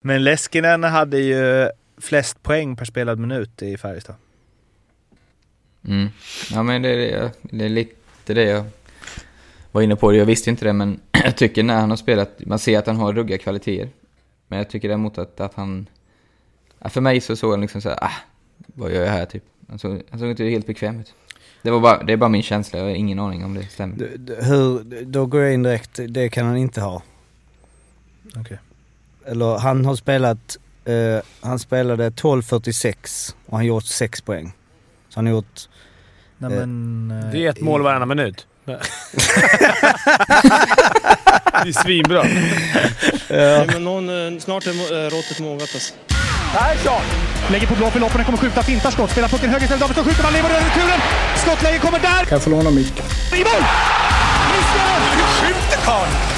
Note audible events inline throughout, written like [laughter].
Men Leskinen hade ju flest poäng per spelad minut i Färjestad. Mm. Ja, men det, är- det är lite det jag var inne på. Jag visste inte det, men [clears throat] jag tycker när han har spelat, man ser att han har ruggiga kvaliteter. Men jag tycker däremot att, att han... För mig så såg han liksom så här, ah, vad gör jag här typ? Han såg, han såg inte helt bekväm ut. Det, var bara, det är bara min känsla, jag har ingen aning om det stämmer. Hur, då går jag in direkt, det kan han inte ha. Okej. Eller han har spelat, eh, han spelade 12.46 och han gjort 6 poäng. Så han har gjort, Nej, men, eh, Det är ett mål varannan minut. [laughs] det är svinbra. Nej, men någon, eh, snart är eh, råttet mogat alltså. Persson! Lägger på blå för loppen, kommer skjuta, fintar skott, spelar pucken höger istället, Davidsson skjuter, man lever över returen! Skottläge kommer där! Kan jag få låna micken? I mål! Missar! Hur skjuter karln?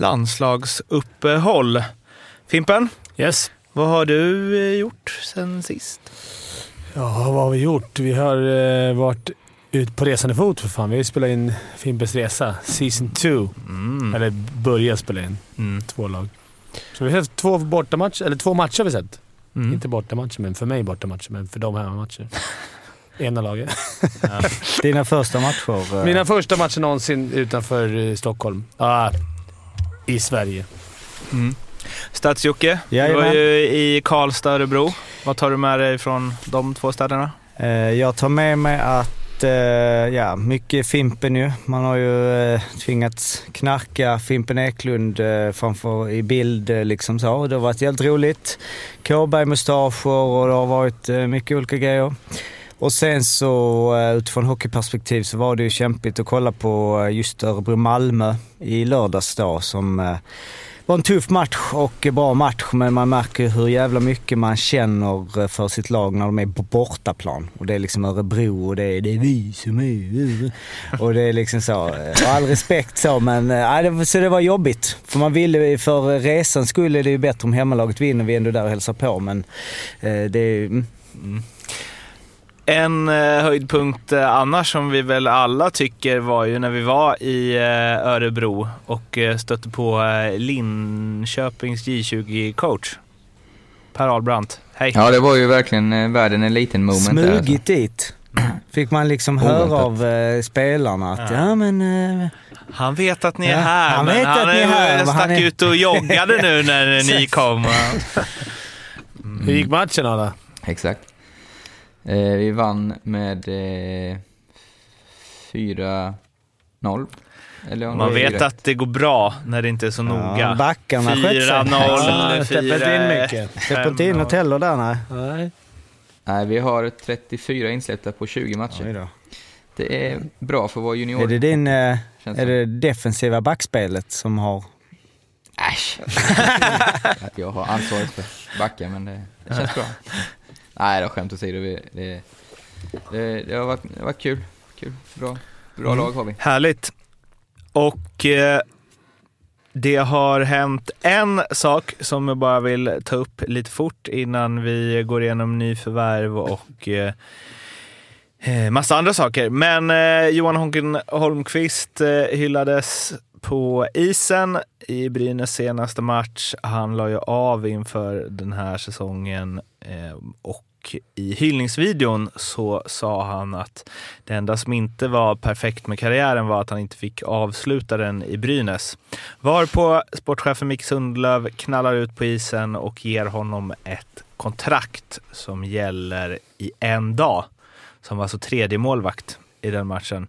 landslagsuppehåll. Fimpen, Yes. vad har du eh, gjort sen sist? Ja, vad har vi gjort? Vi har eh, varit ute på resande fot för fan. Vi har ju spelat in Fimpens Resa, Season 2. Mm. Eller börjat spela in. Mm. Två lag. Så vi har sett två bortamatcher, eller två matcher har vi sett. Mm. Inte bortamatcher, men för mig bortamatcher, men för dem hemmamatcher. [laughs] Ena laget. [laughs] dina första matcher. eh, Mina första matcher någonsin utanför eh, Stockholm. Ah, I Sverige. Mm. Stats-Jocke, du var ju i Karlstad, Örebro. Vad tar du med dig från de två städerna? Eh, Jag tar med mig att, eh, ja, mycket Fimpen ju. Man har ju eh, tvingats knarka Fimpen Eklund framför i bild liksom så. Det har varit jävligt roligt. Kåberg-mustascher och det har varit mycket olika grejer. Och sen så eh, utifrån hockeyperspektiv så var det ju kämpigt att kolla på eh, just Örebro-Malmö i lördags då som eh, var en tuff match och bra match men man märker hur jävla mycket man känner för sitt lag när de är på bortaplan. Och det är liksom Örebro och det är, det är vi som är... Och det är liksom så. Och all respekt så men äh, det, så det var jobbigt. För man ville, för resan skulle det ju bättre om hemmalaget vinner. Vi är ändå där och hälsar på men det är... Mm. mm. En eh, höjdpunkt eh, annars som vi väl alla tycker var ju när vi var i eh, Örebro och stötte på Linköpings J20-coach. Per Ahlbrandt. Hej! Ja, det var ju verkligen världen en liten moment. Alltså. Smugit dit. Fick man liksom höra Oväntat. av eh, spelarna att ja, men... Eh, Han vet att ni är Ja, här, han men vet han att ni är här, stack han är- ut och joggade nu när ni [laughs] kom. Hur gick matchen alla? Exakt. Eh, vi vann med eh, 4-0. Eller om Man vet rätt. att det går bra när det inte är så ja, noga. backarna sköt sig. 4-0, Ja, släpper inte in 4-1. mycket. Släpper inte in något heller där nej. Nej. Nej, vi har 34 insläppta på 20 matcher. Det är bra för vara junior. Är det din... Eh, är det defensiva backspelet som har... Äsch! [laughs] att jag har ansvaret för backa, men det, det känns bra. [laughs] Nej, var skämt åsido. Det, det, det, det, har varit, det har varit kul. kul. Bra, bra lag har vi. Härligt. Och eh, det har hänt en sak som jag bara vill ta upp lite fort innan vi går igenom nyförvärv och eh, eh, massa andra saker. Men eh, Johan Honken Holmqvist eh, hyllades på isen i Brynäs senaste match. Han la ju av inför den här säsongen eh, och i hyllningsvideon så sa han att det enda som inte var perfekt med karriären var att han inte fick avsluta den i Brynäs. Varpå sportchefen Micke Sundlöv knallar ut på isen och ger honom ett kontrakt som gäller i en dag. Som var alltså tredje målvakt i den matchen.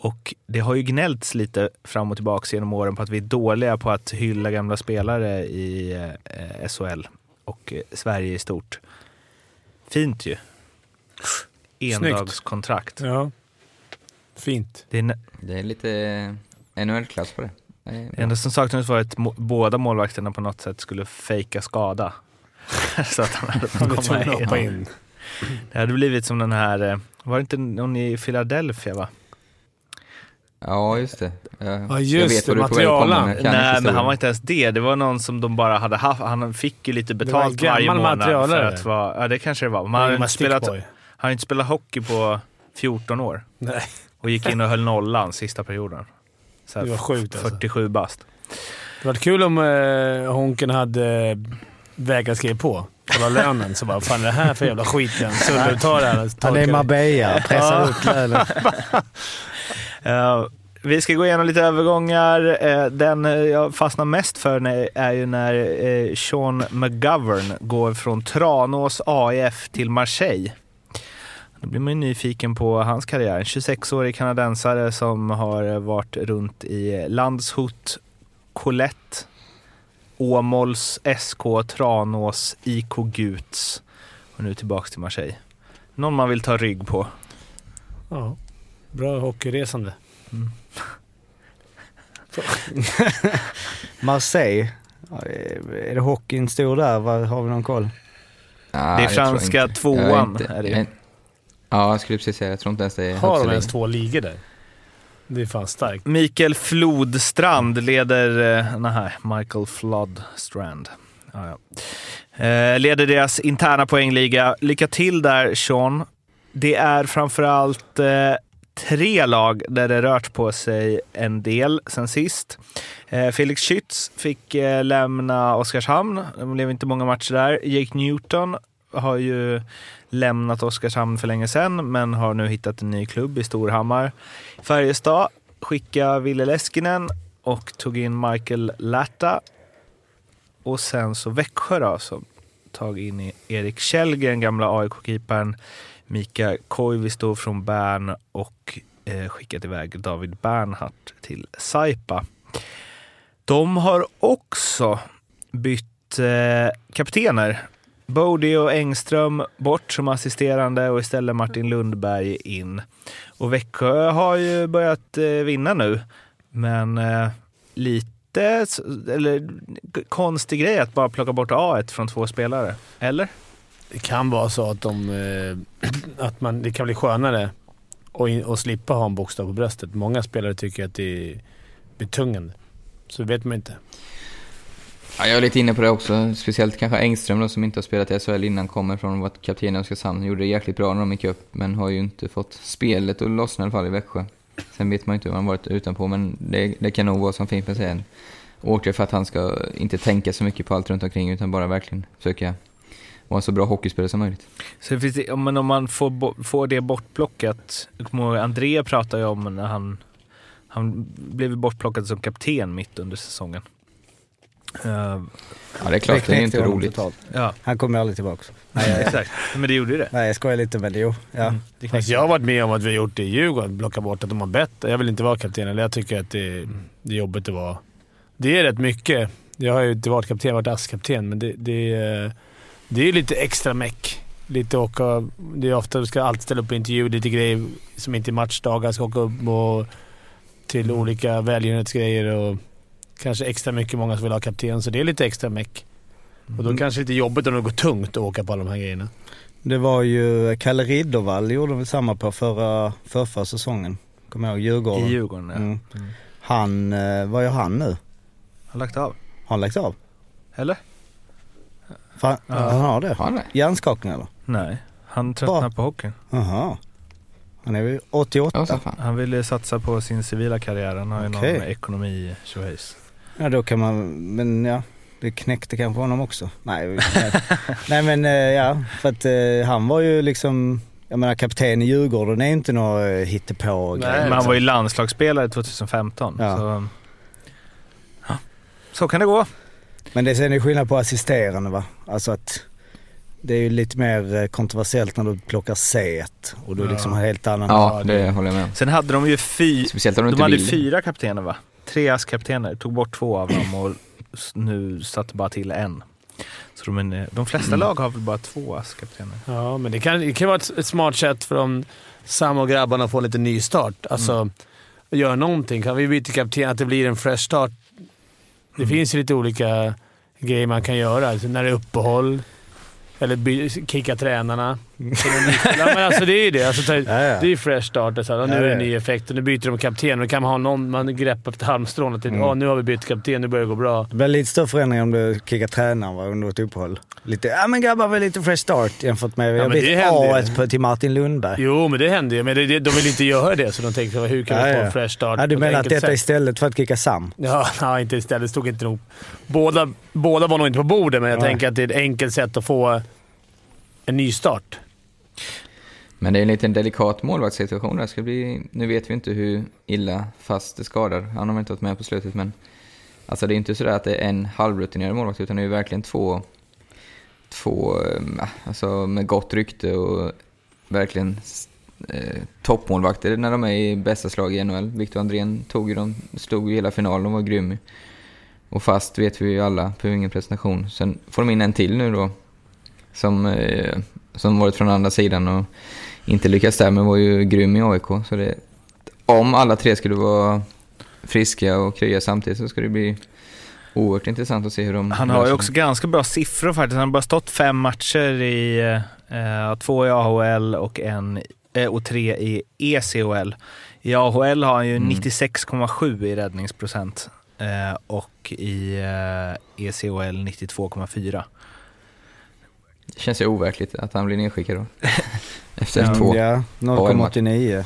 Och det har ju gnällts lite fram och tillbaka genom åren på att vi är dåliga på att hylla gamla spelare i eh, SHL och eh, Sverige i stort. Fint ju. Endagskontrakt. Ja. Fint. Det är Det är lite NHL-klass på det. Det enda som saknades var att båda målvakterna på något sätt skulle fejka skada. [laughs] så att han hade fått är komma in. in. Det hade blivit som den här, eh, var det inte någon i Philadelphia va? Ja, just det. Jag, Ja, just det, du väg att komma, materialen. jag Nej, men han var inte ens det. Det var någon som de bara hade haft. Han fick ju lite betalt varje månad. För att vara, ja, det kanske det var. Men han inte spelat, han har inte spelat hockey på 14 år. Nej. Och gick in och höll nollan sista perioden. Så här Det var sjukt, alltså. 47 bast. Det var kul om eh, Honken hade eh, vägrat skriva på. Kolla lönen, så bara “Vad fan är det här för jävla skit igen?” Sundberg tar det här Han är i. Marbella, pressar upp lönen. [laughs] Eh, vi ska gå igenom lite övergångar. Eh, den jag fastnar mest för är ju när eh, Sean McGovern går från Tranås AIF till Marseille. Då blir man ju nyfiken på hans karriär. En 26-årig kanadensare som har varit runt i Landshut, Colette, Åmåls, SK, Tranås, IK Guts och nu tillbaks till Marseille. Någon man vill ta rygg på. Ja. Bra hockeyresande. [laughs] Marseille. Ja, Är det hockeyn stor där? Vad- Har vi någon koll? Ja, Det är franska tvåan, inte- är det. jag- Ja, jag skulle precis säga Jag tror inte ens det är Har de ens två ligor där? Det är fan starkt. Mikael Flodstrand leder... Eh, nej, Michael Flodstrand. Ja, ja. Eh, leder deras interna poängliga. Lycka till där, Sean. Det är framförallt eh, tre lag där det rört på sig en del sen sist. Eh, Felix Schütz fick eh, lämna Oskarshamn. Det blev inte många matcher där. Jake Newton har ju lämnat Oskarshamn för länge sedan, men har nu hittat en ny klubb i Storhammar. Färjestad skickade Ville Leskinen och tog in Michael Latta. Och sen så Växjö då, som tagit in Erik Källgren, gamla AIK-keepern, Mika Koivisto från Bern och eh, skickat iväg David Bernhardt till Saipa. De har också bytt eh, kaptener. Bodie och Engström bort som assisterande och istället Martin Lundberg in. Och Växjö har ju börjat eh, vinna nu, men eh, lite eller, konstig grej att bara plocka bort A1 från två spelare. Eller? Det kan vara så att, de, eh, [clears throat] att man, det kan bli skönare att in- slippa ha en bokstav på bröstet. Många spelare tycker att det är betungande. Så det vet man inte. Ja, jag är lite inne på det också. Speciellt kanske Engström då, som inte har spelat i SHL innan, kommer från att vara kapten i Oskarshamn. Gjorde det jäkligt bra när de gick upp, men har ju inte fått spelet att lossna i alla fall i Växjö. Sen vet man ju inte hur han varit utanpå, men det, det kan nog vara som Fimpen säger, Åker för att han ska inte tänka så mycket på allt runt omkring utan bara verkligen försöka vara en så bra hockeyspelare som möjligt. Så det finns, ja, men om man får, får det bortplockat. André pratade ju om när han, han blev bortplockad som kapten mitt under säsongen. Eh, Ja, det är klart, det är inte roligt. ja, Han kommer aldrig tillbaka. nej, exakt. Men det gjorde ju det. Nej, jag skojar lite men jo. Ja. Mm, det Fast jag har varit med om att vi har gjort det i Djurgården. Plocka bort att de har bett. Jag vill inte vara kapten, eller jag tycker att det, det är jobbigt att vara... Det är rätt mycket. Jag har ju inte varit kapten, jag har varit ASS-kapten, men det, det, är- det är ju lite extra meck. Lite åka... Det är ofta du ska alltid ställa upp på intervju, lite grejer som inte är matchdagar. Ska åka upp och till olika välgörenhetsgrejer och kanske extra mycket många som vill ha kapten, så det är lite extra meck. Och då Mm. kanske lite jobbigt om det går tungt att åka på alla de här grejerna. Det var ju Kalle Riddervall gjorde väl samma på förra, förra säsongen. Kommer jag ihåg? Djurgården. I Djurgården, ja. Mm. Mm. Han, eh, vad gör han nu? Han lagt av. Har han lagt av? Eller? Fan, Ja. Han har det? Har han det? Hjärnskakning eller? Nej, han tröttnade Bra. på hockeyn. Jaha. Han är ju 88. Ja, så fan. Han ville satsa på sin civila karriär. Han har ju Okej. någon ekonomi tjohejs. Ja då kan man, men ja. Det knäckte kanske honom också. Nej, nej. nej men eh, ja, för att eh, han var ju liksom, jag menar kapten i Djurgården är inte något eh, hittepå Nej. Men han var ju landslagsspelare 2015. Ja. Så, ja. så kan det gå. Men det är sen skillnad på assisterande va? Alltså att det är ju lite mer eh, kontroversiellt när du plockar C och du Ja. liksom har helt annan... Ja, det håller jag med om. Sen hade de ju fy, Speciellt om de inte hade vill. fyra kaptener va? Tre ASS-kaptener. Tog bort två av dem och nu satte bara till en. Så de, är- de flesta Mm. lag har väl bara två ASS-kaptener. Ja, men det kan, det kan vara ett, ett smart sätt för de Sam och grabbarna att få lite ny start. Alltså, göra någonting. Kan vi byta kapten, att det blir en fresh start Det finns ju lite olika grejer man kan göra. Alltså när det är uppehåll, eller kicka tränarna. Ja, men alltså det är ju det. Alltså, Ja, ja. Det är ju fresh start. Alltså, nu Ja, är det ja. en ny effekt och nu byter de kapten. Då kan man ha någon man greppar efter halmstrån. Att det, Mm. "Ja, nu har vi bytt kapten, nu börjar det gå bra. Det blir lite större förändring om du kickar tränaren va, under ett uppehåll. Lite, ja men grabbar, väl lite fresh start jämfört med... men jag ju. A1 på- till Martin Lundberg. Jo, men det händer ju. Men det, det, de vill inte göra det, så de tänker hur kan vi Ja, få ja. en fresh start Ja, du menar att detta sätt? istället för att kicka Sam? Ja, [laughs] nej, inte istället. Det stod inte nog. Båda, båda var nog inte på bordet, men jag Nej. tänker att det är ett enkelt sätt att få en ny start. Men det är en liten delikat målvaktssituation där. Ska bli, nu vet vi inte hur illa fast det skadar. Han har väl inte varit med på slutet, men alltså det är inte sådär att det är en halvrutinerad målvakt, utan det är ju verkligen två, två eh, alltså med gott rykte och verkligen eh, toppmålvakter när de är i bästa slag i NHL. Victor Andrén tog ju dem, slog ju hela finalen och var grym. Och fast vet vi ju alla, på ingen presentation. Sen får de in en till nu då, som, eh, som varit från andra sidan och inte lyckats där, men var ju grym i AIK. Så det, om alla tre skulle vara friska och krya samtidigt så ska det bli oerhört intressant att se hur de Han har ju också ganska bra siffror faktiskt. Han har bara stått fem matcher i, eh, två i AHL och, en, eh, och tre i ECHL. I AHL har han ju Mm. 96,7 i räddningsprocent eh, och i eh, ECHL 92,4. Det känns ju overkligt att han blir nedskickad då. [laughs] Efter Ja, två. Ja, 0,89.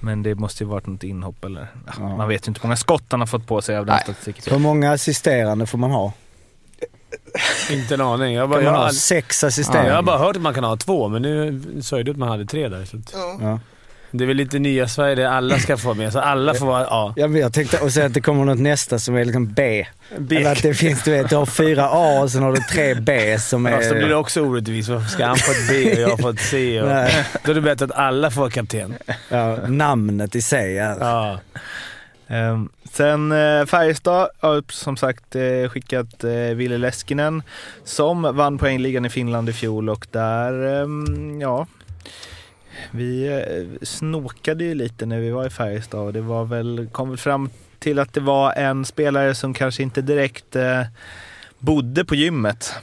Men det måste ju varit något inhopp eller... Ja, Ja. Man vet ju inte hur många skott han har fått på sig av den statistiken. Hur många assisterande får man ha? Inte en aning. Jag, bara, Kan jag, man har ha aldrig- sex jag assisterande? har bara hört att man kan ha två, men nu sa ju du att man hade tre där. Så att, Ja. Det är väl lite nya Sverige där alla ska få med. Så alla får vara... Ja. Ja, men jag tänkte och sen att det kommer något nästa som är liksom B. B. Eller att det finns, du vet, du har fyra A och sen har du tre B som är... Ja, så blir det också orättvist. Varför ska han få ett B och jag få ett C? Och, [laughs] Nej. då är det bättre att alla får vara kapten. ja, namnet i sig. Ja. Ja. Ehm, sen eh, Färjestad har som sagt eh, skickat eh, Ville Leskinen som vann poängligan i Finland i fjol och där, ehm, ja, vi eh, snokade ju lite när vi var i Färjestad och det var väl, kom väl fram till att det var en spelare som kanske inte direkt eh, bodde på gymmet.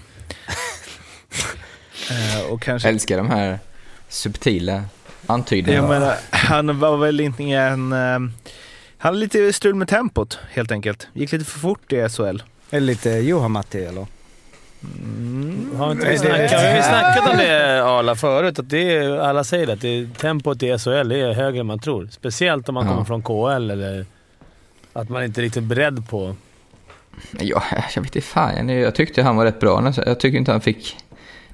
[laughs] eh, och kanske Älskar de här subtila antydningarna. jag menar, han var väl inte en... eh, Han hade lite strul med tempot helt enkelt. Gick lite för fort i SHL. Det lite Johan-Matti eller? Har inte vi, det- snackat, har vi [laughs] snackat om det Arla förut? Att det är, alla säger att det är, tempot i SHL är högre än man tror. Speciellt om man Ja. kommer från KL eller att man inte är riktigt beredd på... Ja, jag vet inte fan. Jag- tyckte han var rätt bra. nästan. Jag tycker inte han fick...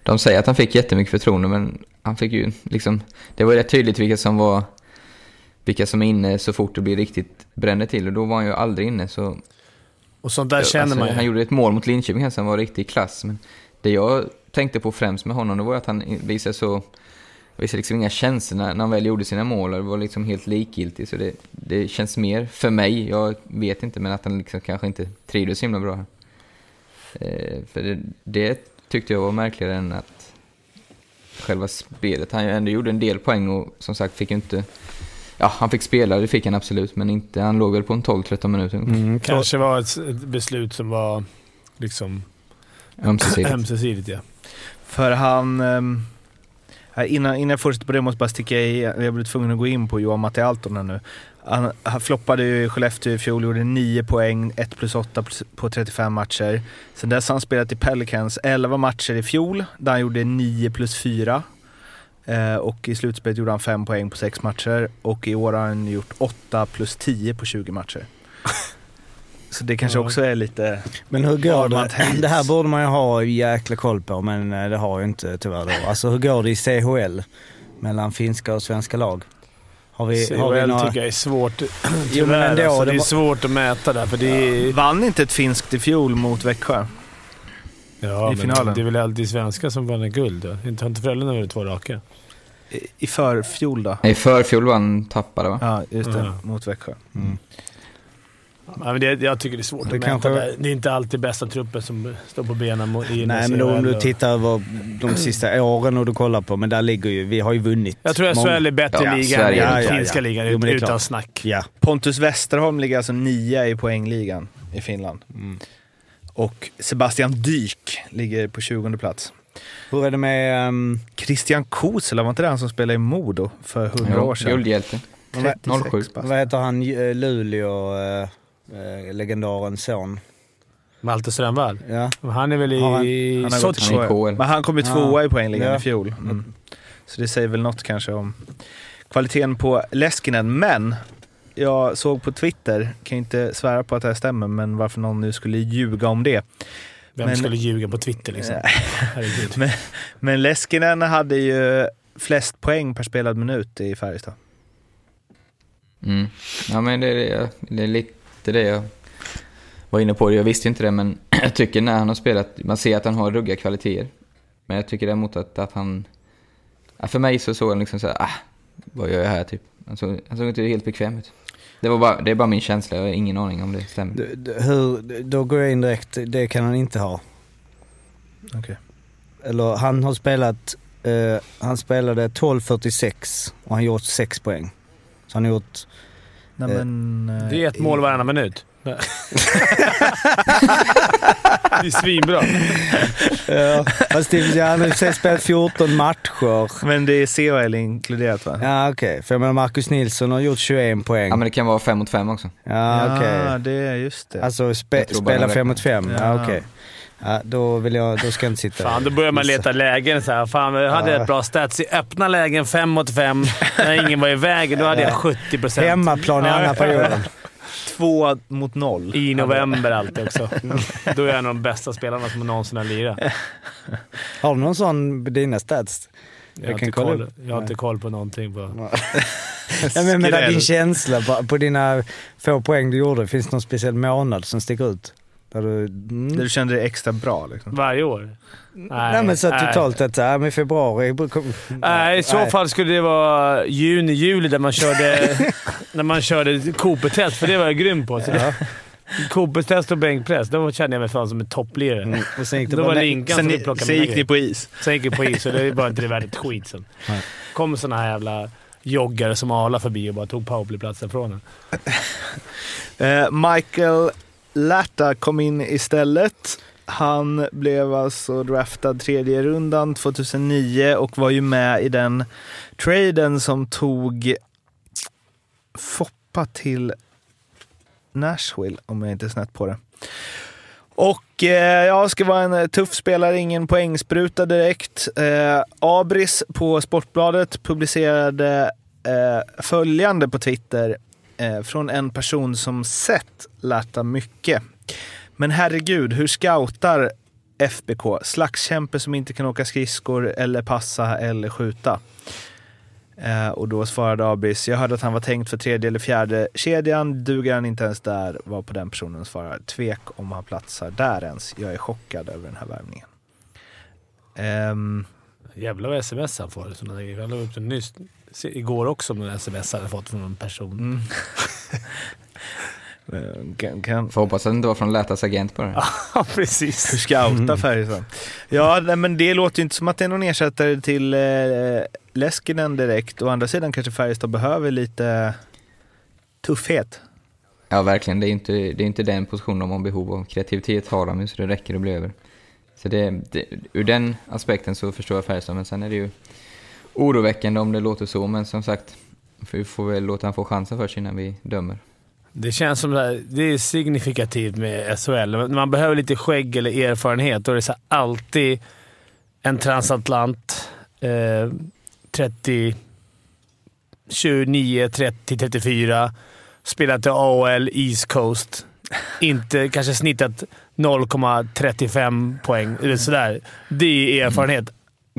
De säger att han fick jättemycket förtroende, men han fick ju liksom... Det var rätt tydligt vilka som var... Vilka som är inne så fort det blir riktigt bränner till och då var han ju aldrig inne så... Och sånt där känner alltså, man ju. Han gjorde ett mål mot Linköping som var riktigt klass, men det jag tänkte på främst med honom det var att han visade så... Visade liksom inga känslor när, han väl gjorde sina mål. Det var liksom helt likgiltig. Så det, det känns mer för mig, jag vet inte, men att han liksom kanske inte trivdes så himla bra här. Eh, för det, det tyckte jag var märkligare än att själva spelet. Han ändå gjorde en del poäng och som sagt fick ju inte... Ja, han fick spela, det fick han absolut, men inte, han låg väl på en 12-13 minuter. Mm, Kanske var ett, beslut som var liksom Ömsesidigt. ömsesidigt. Ja. För han... ehm, innan, innan jag fortsätter på det måste jag bara sticka i, jag blir tvungen att gå in på Johan Matti Altonen nu. Han, han floppade ju i Skellefteå i fjol, gjorde 9 poäng, 1 plus 8 plus- på 35 matcher. Sen dess har han spelat i Pelicans 11 matcher i fjol, där han gjorde 9 plus 4. Eh, och i slutspelet gjorde han 5 poäng på 6 matcher och i år har han gjort 8 plus 10 på 20 matcher. [laughs] Så det kanske Ja. också är lite... Men hur går det? Det här borde man ju ha jäkla koll på, men eh, det har jag inte tyvärr då. Alltså hur går det i CHL? Mellan finska och svenska lag? Har vi, har vi CHL några... tycker jag är svårt. Jo, men Tyvärr, ändå, alltså, det det är svårt att mäta där, för det är... Vann inte ett finskt i fjol mot Växjö? Ja, i men finalen. Det är väl alltid svenskar som vann guld. Då. Inte- Har inte Frölunda vunnit två raka? I, i förfjol då? I förfjol vann tappade va? Ja, just det. Ja. Mot Växjö. Ja, men det, jag tycker det är svårt Det att kanske- mäta. Det är inte alltid bästa truppen som står på benen mot- i Nej, men då, om du och- tittar över de sista åren och du kollar på, men där ligger ju, vi har ju vunnit. Jag tror att många- SHL är bättre Ja, liga Sverige. än Ja, finska ja. ligan, Jo, utan klart. snack. Ja. Pontus Westerholm ligger alltså nia i poängligan. i Finland. Och Sebastian Dyk ligger på 20 plats. Hur är det med... Um, Christian Kosela, var inte det han som spelade i Modo för 100 år sedan? guldhjälte. 36 07. bast. vad heter han, eh, Luleå, uh, uh, legendarens son? Malte Strömvall. Ja. Han är väl i han- Han har gått Sochi? Men han kom ju tvåa i poängligan Ja. i fjol. Mm. Så det säger väl något kanske om kvaliteten på Leskinen. Men jag såg på Twitter, kan ju inte svära på att det här stämmer, men varför någon nu skulle ljuga om det. Vem Men- skulle ljuga på Twitter liksom? [laughs] Men, men Leskinen hade ju flest poäng per spelad minut i Färjestad. Mm. Ja men det är, det, det är lite det jag var inne på. Jag visste inte det men [clears throat] jag tycker när han har spelat, man ser att han har ruggiga kvaliteter. Men jag tycker däremot att, att han, ja, för mig så såg han liksom såhär, ah, vad gör jag här typ? Han såg, han såg inte helt bekväm ut. Det, var bara, det är bara min känsla, jag har ingen aning om det stämmer. D- d- Hur, då går jag in direkt, det kan han inte ha. Okej. Eller han har spelat, eh, han spelade 12.46 och han gjort 6 poäng. Så han har gjort, Nej, Eh, men, eh, Det är ett mål varannan minut. Det är svinbra. ja, fast det, ja, han har i spelat 14 matcher. Men det är CHL inkluderat va? Ja okej, för jag menar Marcus Nilsson har gjort 21 poäng. Ja men det kan vara fem mot fem också. Ja okej. Ja, det är just det. Alltså spe, spela den 5 mot 5, ja, Ja. okej. Ja, då, vill jag, då ska jag inte sitta Fan, då börjar man leta lägen. Så här. Fan, jag hade Ja. ett bra stats i öppna lägen, 5 mot 5. När ingen var i vägen, då hade jag 70 procent. Hemmaplan i andra perioden. Två mot noll. I november alltid också. [laughs] Då är jag en av de bästa spelarna som någonsin har lirat. [laughs] Har du någon sån på dina stats? Jag, har, kan inte kolla koll, jag har inte koll på någonting. På. Ja, [laughs] men med Skräll. din känsla på, på dina få poäng du gjorde, finns det någon speciell månad som sticker ut? Där du... Mm. Där du kände dig extra bra liksom. Varje år? Nej, men så nej. totalt att, ja men februari... kom- Nej, i så Nej. fall skulle det vara juni, juli där man körde, [laughs] när man körde Cooper-test, för det var jag grym på. Så det, Cooper-test och bänkpress, då kände jag mig fan som en topplirare. Mm. Och sen gick det Då bara var Linkan Sen, som ni, fick plocka sen gick ni på is. Sen gick jag på is och det var inte det värt ett skit sen. Nej. kom såna här jävla joggare som Arla förbi och bara tog powerplayplatsen från en. Eh, Michael Lärta kom in istället. Han blev alltså draftad tredje rundan 2009 och var ju med i den traden som tog Foppa till Nashville, om jag inte är snett på det. Och eh, ja, ska vara en eh, tuff spelare, ingen poängspruta direkt. Eh, Abris på Sportbladet publicerade eh, följande på Twitter eh, från en person som sett Latta mycket. Men herregud, hur scoutar FBK? Slagskämpe som inte kan åka skridskor eller passa eller skjuta. Eh, och då svarade Abis jag hörde att han var tänkt för tredje eller fjärde kedjan, duger han inte ens där? Var på den personen svarar, tvek om han platsar där ens. Jag är chockad över den här värvningen. Ehm, Jävlar vad sms han får. Han la upp den nyss. Igår också med en sms hade fått från en person. mm. [laughs] Eh, kan, kan, Får hoppas att det inte var från Lätas agent bara. [laughs] Ja, Hur precis. scouta Färjestad. Ja, nej, men det låter ju inte som att det är någon ersättare till eh, Leskinen direkt. Å andra sidan kanske Färjestad behöver lite tuffhet. Ja, verkligen. Det är inte, det är inte den positionen de har behov av. Kreativitet har de ju, så det räcker att bli över. Så det, det, ur den aspekten så förstår jag Färjestad, men sen är det ju oroväckande om det låter så. Men som sagt, vi får väl låta han få chansen först innan vi dömer. Det känns som det, det är signifikativt med SHL. När man behöver lite skägg eller erfarenhet, då är det så alltid en transatlant. Eh, 30... 29, 30, 34. Spelat i AHL, East Coast. Inte [laughs] kanske snittat 0,35 poäng eller sådär. Det är erfarenhet.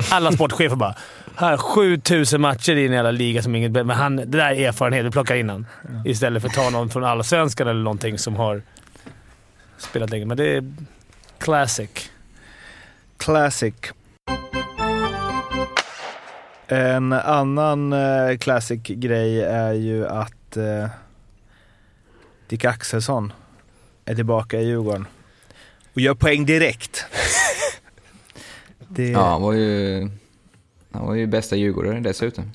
Alla sportchefer bara här, 7000 matcher i en jävla liga som inget... Men han, det där är erfarenhet. Vi plockar in han. Istället för att ta någon från Allsvenskan eller någonting som har spelat länge. Men det är classic. Classic. En annan eh, classic grej är ju att eh, Dick Axelsson är tillbaka i Djurgården och gör poäng direkt. [laughs] Det, Ja, han var ju, han var ju bästa djurgårdare dessutom.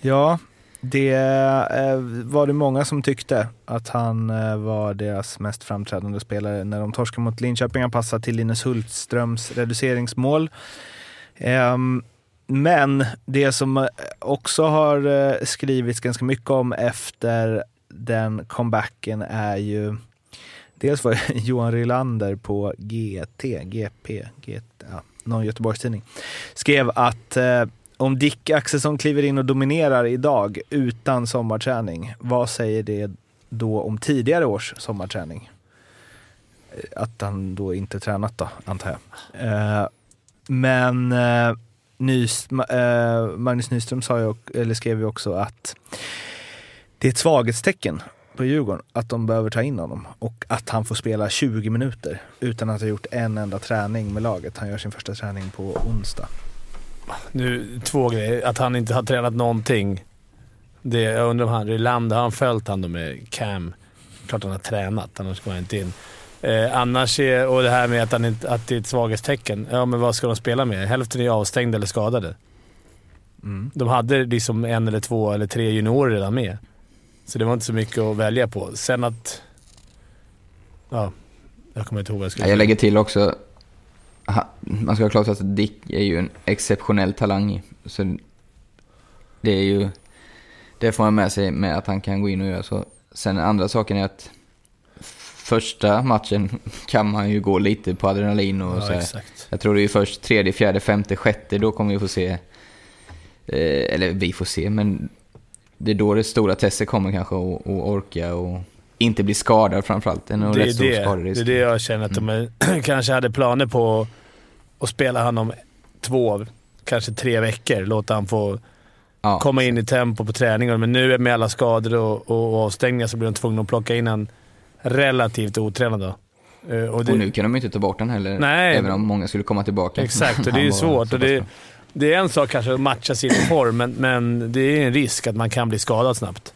Ja, Det eh, var det många som tyckte att han eh, var deras mest framträdande spelare när de torskade mot Linköping. Han passade till Linus Hultströms reduceringsmål. Ehm, men det som eh, också har eh, skrivits ganska mycket om efter den comebacken är ju Dels var [laughs] Johan Rylander på GT, GP, GT någon Göteborgstidning, skrev att eh, om Dick Axelsson kliver in och dominerar idag utan sommarträning, vad säger det då om tidigare års sommarträning? Eh, att han då inte tränat då, antar jag. Eh, men eh, Nys, eh, Magnus Nyström sa ju, eller skrev ju också att det är ett svaghetstecken på Djurgården att de behöver ta in honom och att han får spela 20 minuter utan att ha gjort en enda träning med laget. Han gör sin första träning på onsdag. Nu, två grejer. Att han inte har tränat någonting. Det, jag undrar om han, Rylander, har han följt han då med Cam? Klart han har tränat, annars går han inte in. Eh, annars är, och det här med att, han inte, att det är ett svaghetstecken. Ja, men vad ska de spela med? Hälften är avstängda eller skadade. Mm. De hade liksom en eller två eller tre juniorer redan med. Så det var inte så mycket att välja på. Sen att... Ja, jag kommer inte ihåg vad jag skulle Ja, jag lägger till också, man ska ha klart att Dick är ju en exceptionell talang. Så det är ju, det får man med sig med att han kan gå in och göra så. Sen andra saken är att första matchen [laughs] kan man ju gå lite på adrenalin och så Ja, här. exakt. Jag tror det är först tredje, fjärde, femte, sjätte, då kommer vi få se, eh, eller vi får se, men det är då det stora testet kommer kanske och, och orka och inte bli skadad framförallt. Det är nog Det är rätt stor det, det är det jag känner att de är, [clears throat] kanske hade planer på att spela han om två, kanske tre veckor. Låta han få Ja. komma in i tempo på träningen. Men nu med alla skador och, och, och avstängningar så blir de tvungna att plocka in en relativt otränad. Då. Eh, Och det, Och nu kan de inte ta bort den heller, Nej. även om många skulle komma tillbaka. Exakt, och [laughs] det är ju svårt. Och det. Det är en sak kanske att matcha sin [clears throat] form, men, men det är en risk att man kan bli skadad snabbt.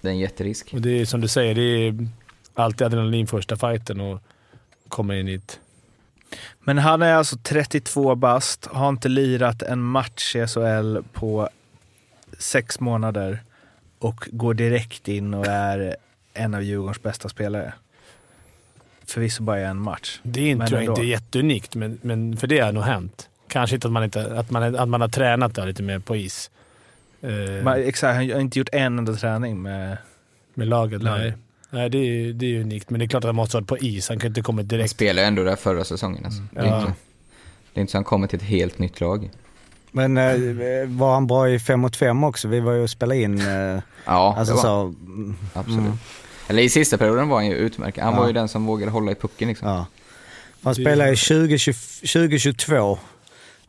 det är en jätterisk. Och det är som du säger, det är alltid adrenalin första fighten och komma in i ett... Men han är alltså 32 bast, har inte lirat en match i SHL på sex månader och går direkt in och är en av Djurgårdens bästa spelare. Förvisso bara en match. Det är inte, tror jag inte är jätteunikt, men, men för det har nog hänt. Kanske inte att man, inte, att man, att man har tränat där lite mer på is. Eh, Men, exakt, han har inte gjort en enda träning med... med laget, Nej. nej. Nej, det är, det är unikt. Men det är klart att han måste ha varit på is. Han kan inte komma Han direkt. spelade ju ändå där förra säsongen. Alltså. Det, är Ja. inte, det är inte så han kommer till ett helt nytt lag. Men eh, var han bra i 5 mot 5 också? Vi var ju och spelade in, eh, [laughs] Ja, alltså det var, så, han. mm, absolut. mm. Eller i sista perioden var han ju utmärkt. Han Ja. var ju den som vågade hålla i pucken liksom. ja. Han spelade i 2020 2022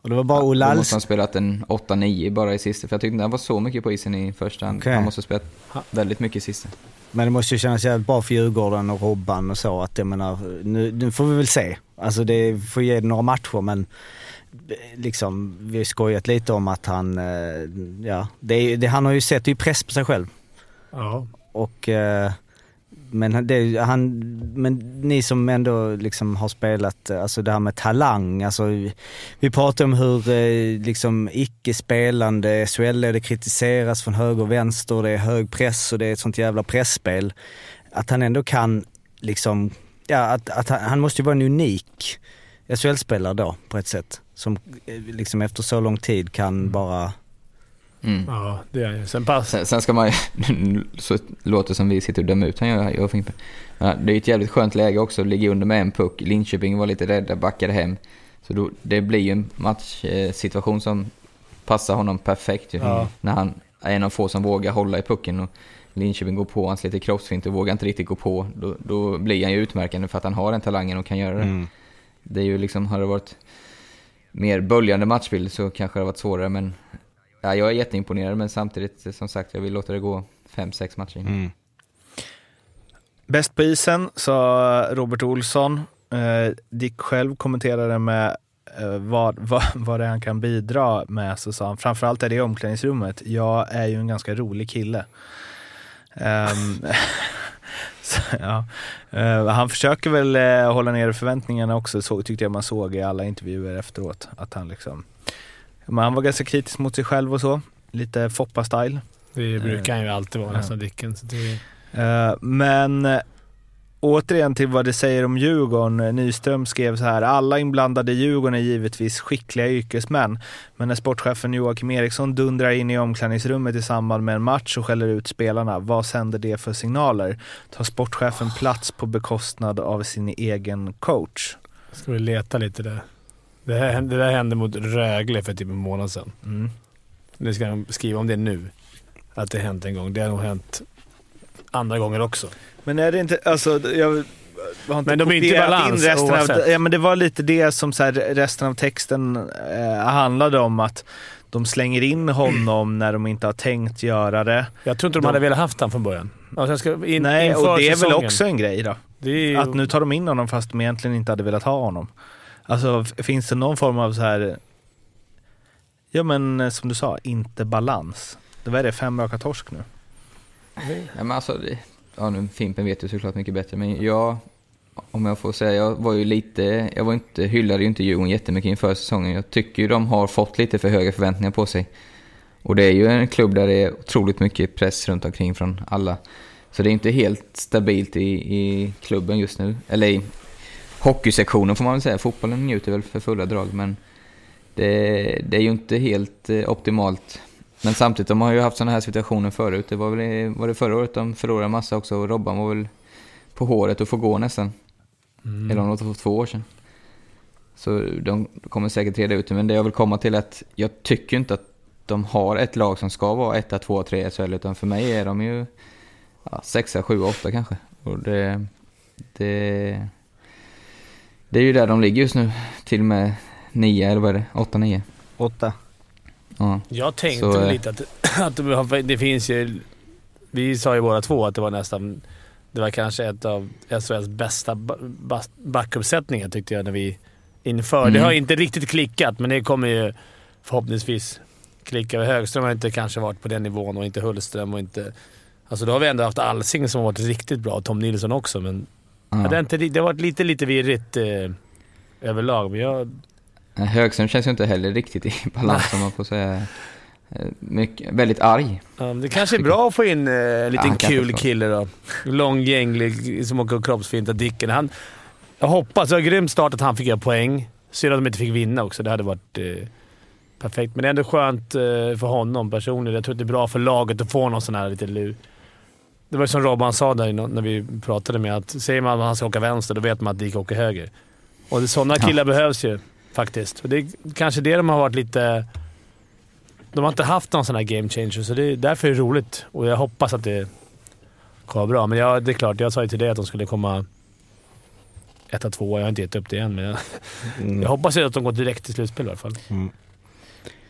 och det var bara Olle Då måste Alls... han spelat en 8-9 bara i sista. För jag tyckte inte han var så mycket på isen i första. Han, Okej. han måste ha spelat väldigt mycket i sista. Men det måste ju kännas jävligt bra för Djurgården och Robban och så att jag menar, nu, nu får vi väl se. Alltså det får ge det några matcher men eh, liksom, vi har skojat lite om att han, eh, ja, det, det, han har ju sett det är ju press på sig själv. Ja. Och, eh, men, det, han, men ni som ändå liksom har spelat, eh, alltså det här med talang, alltså vi- pratar om hur eh, liksom icke-spelande SHL det kritiseras från höger och vänster, det är hög press och det är ett sånt jävla pressspel. Att han ändå kan liksom, ja att, att han, han måste ju vara en unik SHL-spelare då på ett sätt. Som eh, liksom efter så lång tid kan bara, Mm. ja, det är. Sen pass. Sen, sen ska man ju, [laughs] så låter det som vi sitter och dömer ut han jag, jag och Fimpen. Ja, det är ju ett jävligt skönt läge också, ligga under med en puck. Linköping var lite rädda, backade hem. Så då, det blir ju en matchsituation som passar honom perfekt ju. Ja. När han är en av få som vågar hålla i pucken och Linköping går på, han slår lite kroppsfint och vågar inte riktigt gå på. Då, då blir han ju utmärkande för att han har den talangen och kan göra det. mm. Det är ju liksom, hade det varit mer böljande matchbild så kanske det hade varit svårare men ja, jag är jätteimponerad men samtidigt eh, som sagt jag vill låta det gå fem sex matcher. Mm. Bäst på isen, sa Robert Olsson. Eh, Dick själv kommenterade med eh, vad, vad, vad det är han kan bidra med, så sa han framförallt är det i omklädningsrummet. Jag är ju en ganska rolig kille. Um, [laughs] så, ja. uh, han försöker väl uh, hålla nere förväntningarna också, så tyckte jag man såg i alla intervjuer efteråt. Att han liksom, men han var ganska kritisk mot sig själv och så. Lite Foppa-style. Det brukar han ju alltid vara, Ja. nästan Dicken. Så det, Eh, Men eh, återigen till vad det säger om Djurgården. Nyström skrev så här. Alla inblandade i Djurgården är givetvis skickliga yrkesmän. Men när sportchefen Joakim Eriksson dundrar in i omklädningsrummet i samband med en match och skäller ut spelarna, vad sänder det för signaler? Tar sportchefen plats på bekostnad av sin egen coach? ska vi leta lite där. Det, här, det där hände mot Rögle för typ en månad sedan. Mm. Nu ska jag skriva om det nu. Att det hänt en gång. Det har nog hänt andra gånger också. Men är det inte, alltså jag har inte Men de är inte i balans in resten av, ja, men Det var lite det som så här, resten av texten eh, handlade om, att de slänger in honom när de inte har tänkt göra det. Jag tror inte de, De- hade velat haft han från början. Alltså in, Nej, och det är väl också en grej då. Ju, Att nu tar de in honom fast de egentligen inte hade velat ha honom. Alltså finns det någon form av så här, ja men eh, som du sa, inte balans. Det var det, fem raka torsk nu. Ja, men alltså, det, ja, nu, Fimpen vet ju såklart mycket bättre, men jag, om jag får säga, jag var ju lite, jag var inte, hyllade ju inte Djurgården jättemycket inför säsongen. Jag tycker ju de har fått lite för höga förväntningar på sig. Och det är ju en klubb där det är otroligt mycket press runt omkring från alla. Så det är inte helt stabilt i, i klubben just nu. Eller i hockeysektionen får man väl säga. Fotbollen njuter väl för fulla drag, men det, det är ju inte helt eh, optimalt. Men samtidigt, de har ju haft sådana här situationer förut. Det var väl var det förra året de förlorade massa också och Robban var väl på håret och får gå nästan. Mm. Eller om det var två år sedan. Så de kommer säkert reda ut det. Men det jag vill komma till är att jag tycker inte att de har ett lag som ska vara 1, 2, 3 i SHL. Utan för mig är de ju ja, 6, 7, 8 kanske. Och det, det, det är ju där de ligger just nu. Till och med 9 eller vad är det? 8, 9. Åtta. Ja. Jag tänkte Så, eh, lite att, [clears throat] att det finns ju... Vi sa ju båda två att det var nästan... Det var kanske ett av SHLs bästa ba- ba- backuppsättningar tyckte jag när vi inför. Det Mm. har inte riktigt klickat, men det kommer ju förhoppningsvis klicka. Högström har inte kanske varit på den nivån och inte Hullström och inte... Alltså då har vi ändå haft Alsing som har varit riktigt bra. Tom Nilsson också, men ja. Ja. det, inte, det har varit lite, lite virrigt eh, överlag. Men jag, Högström känns ju inte heller riktigt i [laughs] balans om man får säga. Eh, Mycket, väldigt arg. Ja, det kanske är bra att få in eh, en liten kan kul kille då. Lång, gänglig, som åker och kroppsfintar Dicken. Han, jag hoppas, det var grymt start att han fick göra poäng. Synd att de inte fick vinna också. Det hade varit eh, perfekt. Men det är ändå skönt eh, för honom personligen. Jag tror att det är bra för laget att få någon sån här lite lur. Det var ju som Robban sa där när vi pratade med att säger man att han ska åka vänster, då vet man att Dick åker höger. Och det- sådana killar behövs ju faktiskt. Och det är kanske det de har varit lite... De har inte haft någon sån här game changer, så det är därför är det roligt. Och jag hoppas att det kommer bra. Men jag, det är klart, jag sa ju till dig att de skulle komma etta, tvåa. Jag har inte gett upp det än, men jag, Mm. jag hoppas ju att de går direkt till slutspel i alla fall.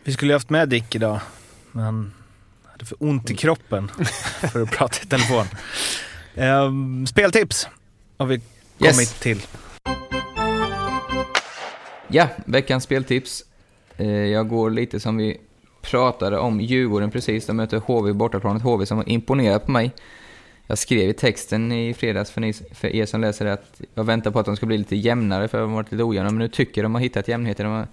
Vi skulle ju haft med Dick idag, men hade för ont i kroppen [laughs] för att prata i telefon. Ehm, speltips har vi Yes. kommit till. Ja, veckans speltips. Eh, Jag går lite som vi pratade om Djurgården precis. De möter HV bortaplanet. HV som har imponerat på mig. Jag skrev i texten i fredags för, ni, för er som läser det att jag väntar på att de ska bli lite jämnare för de har varit lite ojämna. Men nu tycker jag de har hittat jämnheter. De har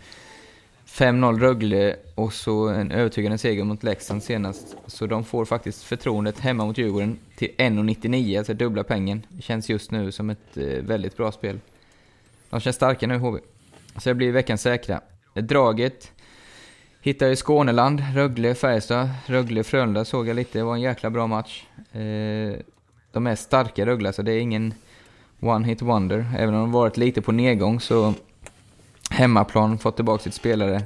5-0 Rögle och så en övertygande seger mot Leksand senast. Så de får faktiskt förtroendet hemma mot Djurgården till 1,99, alltså dubbla pengen. Det känns just nu som ett eh, väldigt bra spel. De känns starka nu HV. Så det blir veckan säkra. Draget hittar i Skåneland, Rögle, Färjestad. Rögle, Frölunda såg jag lite, det var en jäkla bra match. Eh, de är starka Rögle, så det är ingen one hit wonder. Även om de varit lite på nedgång så hemmaplan, fått tillbaka sitt spelare.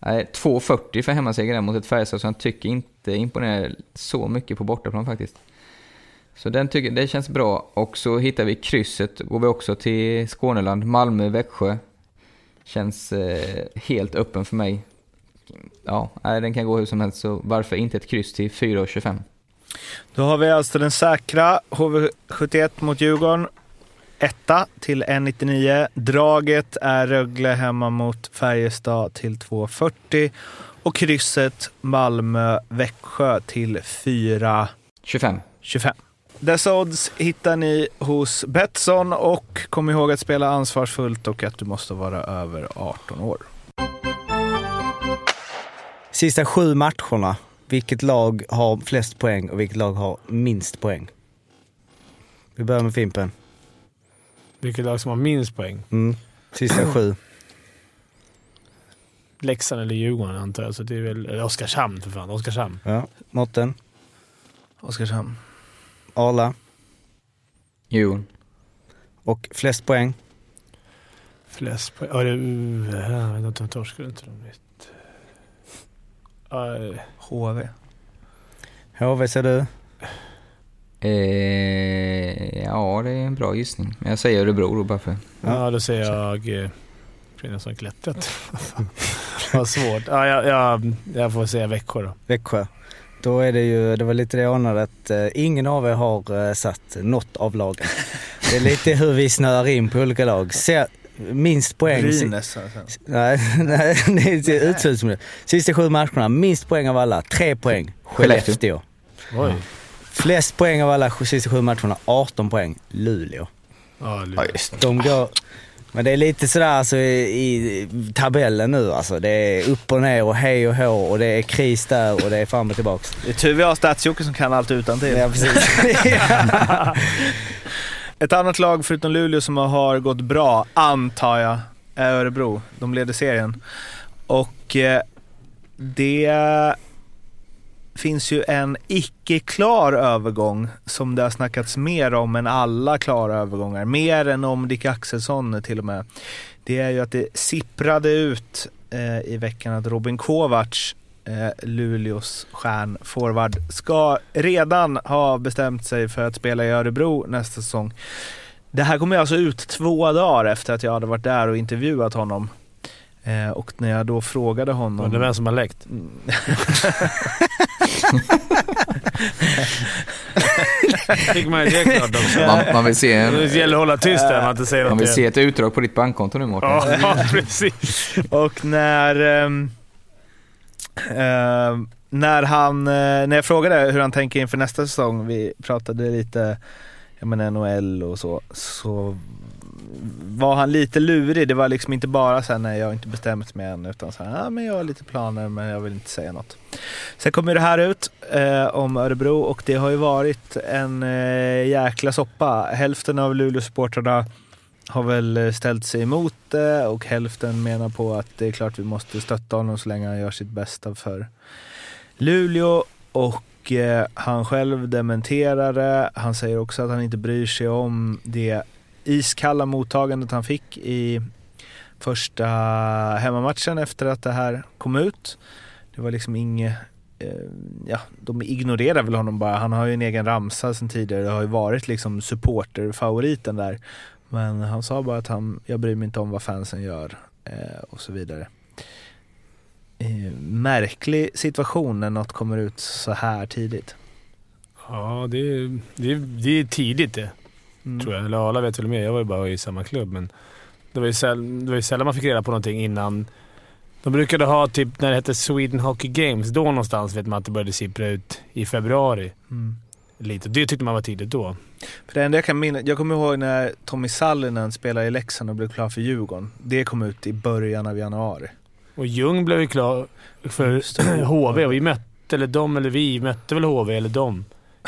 2.40 för hemmaseger där mot ett Färjestad som jag tycker inte imponerar så mycket på bortaplan faktiskt. Så den tycker, det känns bra. Och så hittar vi krysset, går vi också till Skåneland, Malmö, Växjö. Känns eh, helt öppen för mig. Ja, nej, den kan gå hur som helst, så varför inte ett kryss till 4,25? Då har vi alltså den säkra HV71 mot Djurgården. Etta till 1,99. Draget är Rögle hemma mot Färjestad till 2,40. Och krysset Malmö-Växjö till 4,25. 25. Dessa odds hittar ni hos Betsson och kom ihåg att spela ansvarsfullt och att du måste vara över 18 år. Sista sju matcherna. vilket lag har flest poäng och vilket lag har minst poäng? Vi börjar med Fimpen. Vilket lag som har minst poäng? Mm. Sista sju. Leksand eller Djurgården antar jag. Så det är väl eller Oskarshamn för fan. Oskarshamn. Ja. Mårten. Oskarshamn. Arla. Djurgården. Och flest poäng? Flest poäng. Ja, det... Uh, jag vet inte, de torskade inte de vet. Uh, HV. HV säger du? Eh, ja, det är en bra gissning. Men jag säger Örebro då bara för... ja, då säger jag... Eh, klättrat. [laughs] Vad svårt. Ja, jag, jag, jag får säga Växjö då. Växjö. Då är det ju, det var lite det jag anade att eh, ingen av er har eh, satt något av lagen. [laughs] Det är lite hur vi snöar in på olika lag. Se, minst poäng. Brynäs. Alltså. Nej, [laughs] nej, det är utslut som det. Sista sju matcherna, minst poäng av alla. Tre poäng. Skellefteå. Oj. Flest poäng av alla sista sju matcherna, 18 poäng. Luleå. Ja, det. De går... Men det är lite sådär alltså, i, i tabellen nu alltså. Det är upp och ner och hej och hå och det är kris där och det är fram och tillbaks. Det är tur vi har stats som kan allt utan till. Ja, precis. [laughs] Ett annat lag förutom Luleå som har gått bra, antar jag, är Örebro. De leder serien. Och eh, det finns ju en icke-klar övergång som det har snackats mer om än alla klara övergångar. Mer än om Dick Axelsson till och med. Det är ju att det sipprade ut eh, i veckan att Robin Kovacs eh, Luleås stjärnforward ska redan ha bestämt sig för att spela i Örebro nästa säsong. Det här kommer alltså ut två dagar efter att jag hade varit där och intervjuat honom. Eh, och när jag då frågade honom... Undrar vem som har läckt. [laughs] [laughs] fick man ju det klart också. Man, man vill se, Det gäller att hålla tyst där man inte säger man vill se ett utdrag på ditt bankkonto nu Mårten. Ja, ja, [laughs] precis. Och när, ehm, ehm, när, han, eh, när jag frågade hur han tänker inför nästa säsong, vi pratade lite jag menar, NHL och så, så var han lite lurig. Det var liksom inte bara så här, nej jag har inte bestämt mig än, utan så här, ja men jag har lite planer men jag vill inte säga något. Sen kommer det här ut eh, om Örebro och det har ju varit en eh, jäkla soppa. Hälften av Luleåsupportrarna har väl eh, ställt sig emot det och hälften menar på att det är klart vi måste stötta honom så länge han gör sitt bästa för Luleå. Och eh, han själv dementerar det. Han säger också att han inte bryr sig om det iskalla mottagandet han fick i första hemmamatchen efter att det här kom ut. Det var liksom inget eh, Ja, de ignorerar väl honom bara. Han har ju en egen ramsa sen tidigare. Det har ju varit liksom supporterfavoriten där. Men han sa bara att han, jag bryr mig inte om vad fansen gör eh, och så vidare. Eh, märklig situation när något kommer ut så här tidigt. Ja, det är, det är, det är tidigt det. Mm. Tror jag. Eller alla vet väl mer. Jag var ju bara i samma klubb, men det var, ju säll, det var ju sällan man fick reda på någonting innan. De brukade ha, typ när det hette Sweden Hockey Games, då någonstans vet man att det började sippra ut i februari. Mm. Lite. Det tyckte man var tidigt då. För det enda jag kan minnas, jag kommer ihåg när Tommy Sallinen spelade i Leksand och blev klar för Djurgården. Det kom ut i början av januari. Och Ljung blev ju klar för [clears throat] HV och vi mötte, eller de eller vi, mötte väl HV eller de.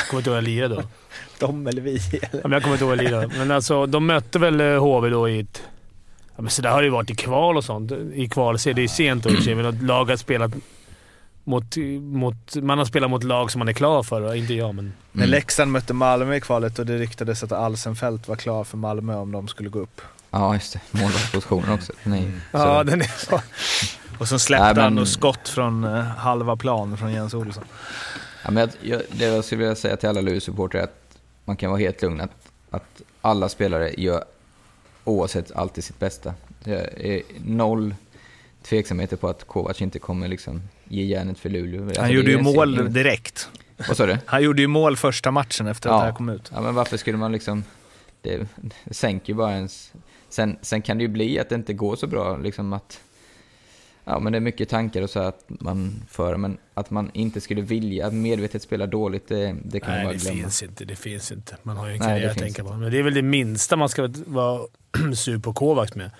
Kommer inte ihåg vad lirade då. [laughs] De eller vi. Ja, men jag kommer inte ihåg vad lirade. Men alltså, de mötte väl eh, HV då i ett... Ja, men så där har det ju varit i kval och sånt. I kval så är det ju sent då men att lag har spelat mot, mot... Man har spelat mot lag som man är klar för. Inte jag, men... När Leksand mötte Malmö i kvalet och det ryktades att Alsenfelt var klar för Malmö om de skulle gå upp. Ja, just det. Målvaktspositionen också. Nej. Ja, Så- den är så. [laughs] Och så släppte Nej, men- han och skott från eh, halva plan från Jens Olsson. Ja, men jag, jag, det jag skulle vilja säga till alla Luleå-supportrar är att man kan vara helt lugn att, att alla spelare gör oavsett alltid sitt bästa. Jag är noll tveksamheter på att Kovac inte kommer liksom ge järnet för Luleå. Alltså, Han det gjorde ju mål direkt. Vad sa du? Han gjorde ju mål första matchen efter att Ja. det här kom ut. Ja, men varför skulle man liksom... Det, det sänker ju bara ens... Sen, sen kan det ju bli att det inte går så bra, liksom att... Ja, men det är mycket tankar och så att man för, men att man inte skulle vilja medvetet spela dåligt, det, det kan man Nej, bara det glömma. finns inte. Det finns inte. Man har ju en Nej, karriär det att tänka på. Men det är väl det minsta man ska vara [clears throat] sur på Kovacs med.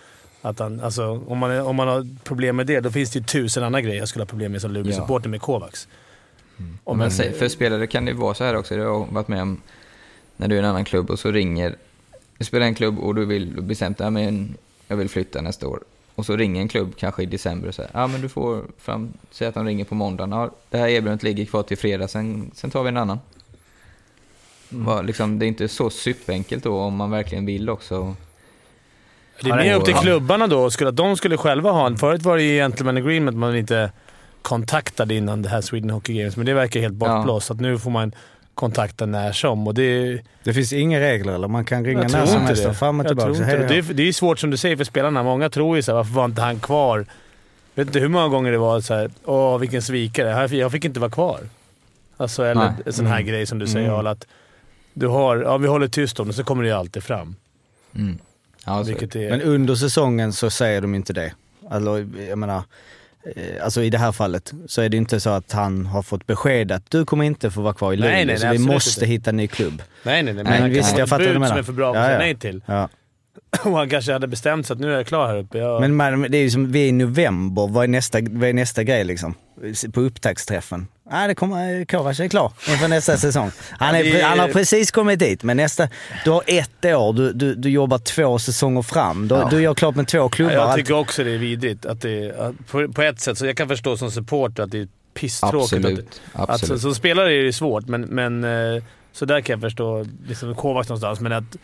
Att han, alltså, om, man om man har problem med det, då finns det ju tusen andra grejer jag skulle ha problem med som Luleå-supporter med Kovacs. Och men, för spelare kan det vara så här också, det har jag varit med om när du är i en annan klubb och så ringer, du spelar en klubb och du vill bestämt dig, men jag vill flytta nästa år. Och så ringer en klubb kanske i december och säger, ja men du får fram, säg att de ringer på måndagen, ja det här erbjudandet ligger kvar till fredag, sen, sen tar vi en annan. Mm. Liksom, det är inte så superenkelt då om man verkligen vill också. Det är mer upp till klubbarna då. Skulle, att de skulle själva ha en... Förut var det ju gentleman agreement man inte kontaktade innan det här Sweden Hockey Games, men det verkar helt bortblåst. Ja. nu får man kontakta när som. Och det, det finns inga regler eller? Man kan ringa när som helst och fram och tillbaka? Jag tror inte det. Det är, det är svårt som du säger för spelarna. Många tror ju såhär, varför var inte han kvar? Jag vet inte hur många gånger det var såhär, åh vilken svikare. Jag fick inte vara kvar. Alltså, eller Nej. en sån här mm. grej som du säger mm. att du har, ja vi håller tyst om det, så kommer det ju alltid fram. Mm. Ja, är... Men under säsongen så säger de inte det. Alltså, jag menar, alltså i det här fallet så är det inte så att han har fått besked att du kommer inte få vara kvar i Luleå, nej, nej, så vi måste hitta en ny klubb. Nej, nej, nej. Men, men visst, jag fattar vad du menar. som är för bra att säga nej till. Ja. [laughs] Och han kanske hade bestämt sig att nu är jag klar här uppe. Jag... Men man, det är ju som, vi är i november, vad är nästa, vad är nästa grej liksom? På upptaktsträffen. Nej, det kommer, Kovac är klar inför nästa [laughs] säsong. Han, är, han har precis kommit dit, men nästa... Du har ett år, du, du, du jobbar två säsonger fram. Du, ja. du gör klart med två klubbar. Ja, jag tycker också det är vidrigt. Att det, att på, på, ett sätt, så jag kan förstå som supporter att det är pisstråkigt. Absolut. Att, Absolut. Att, som spelare är det svårt, men, men eh, så där kan jag förstå liksom Kovacs någonstans. Men att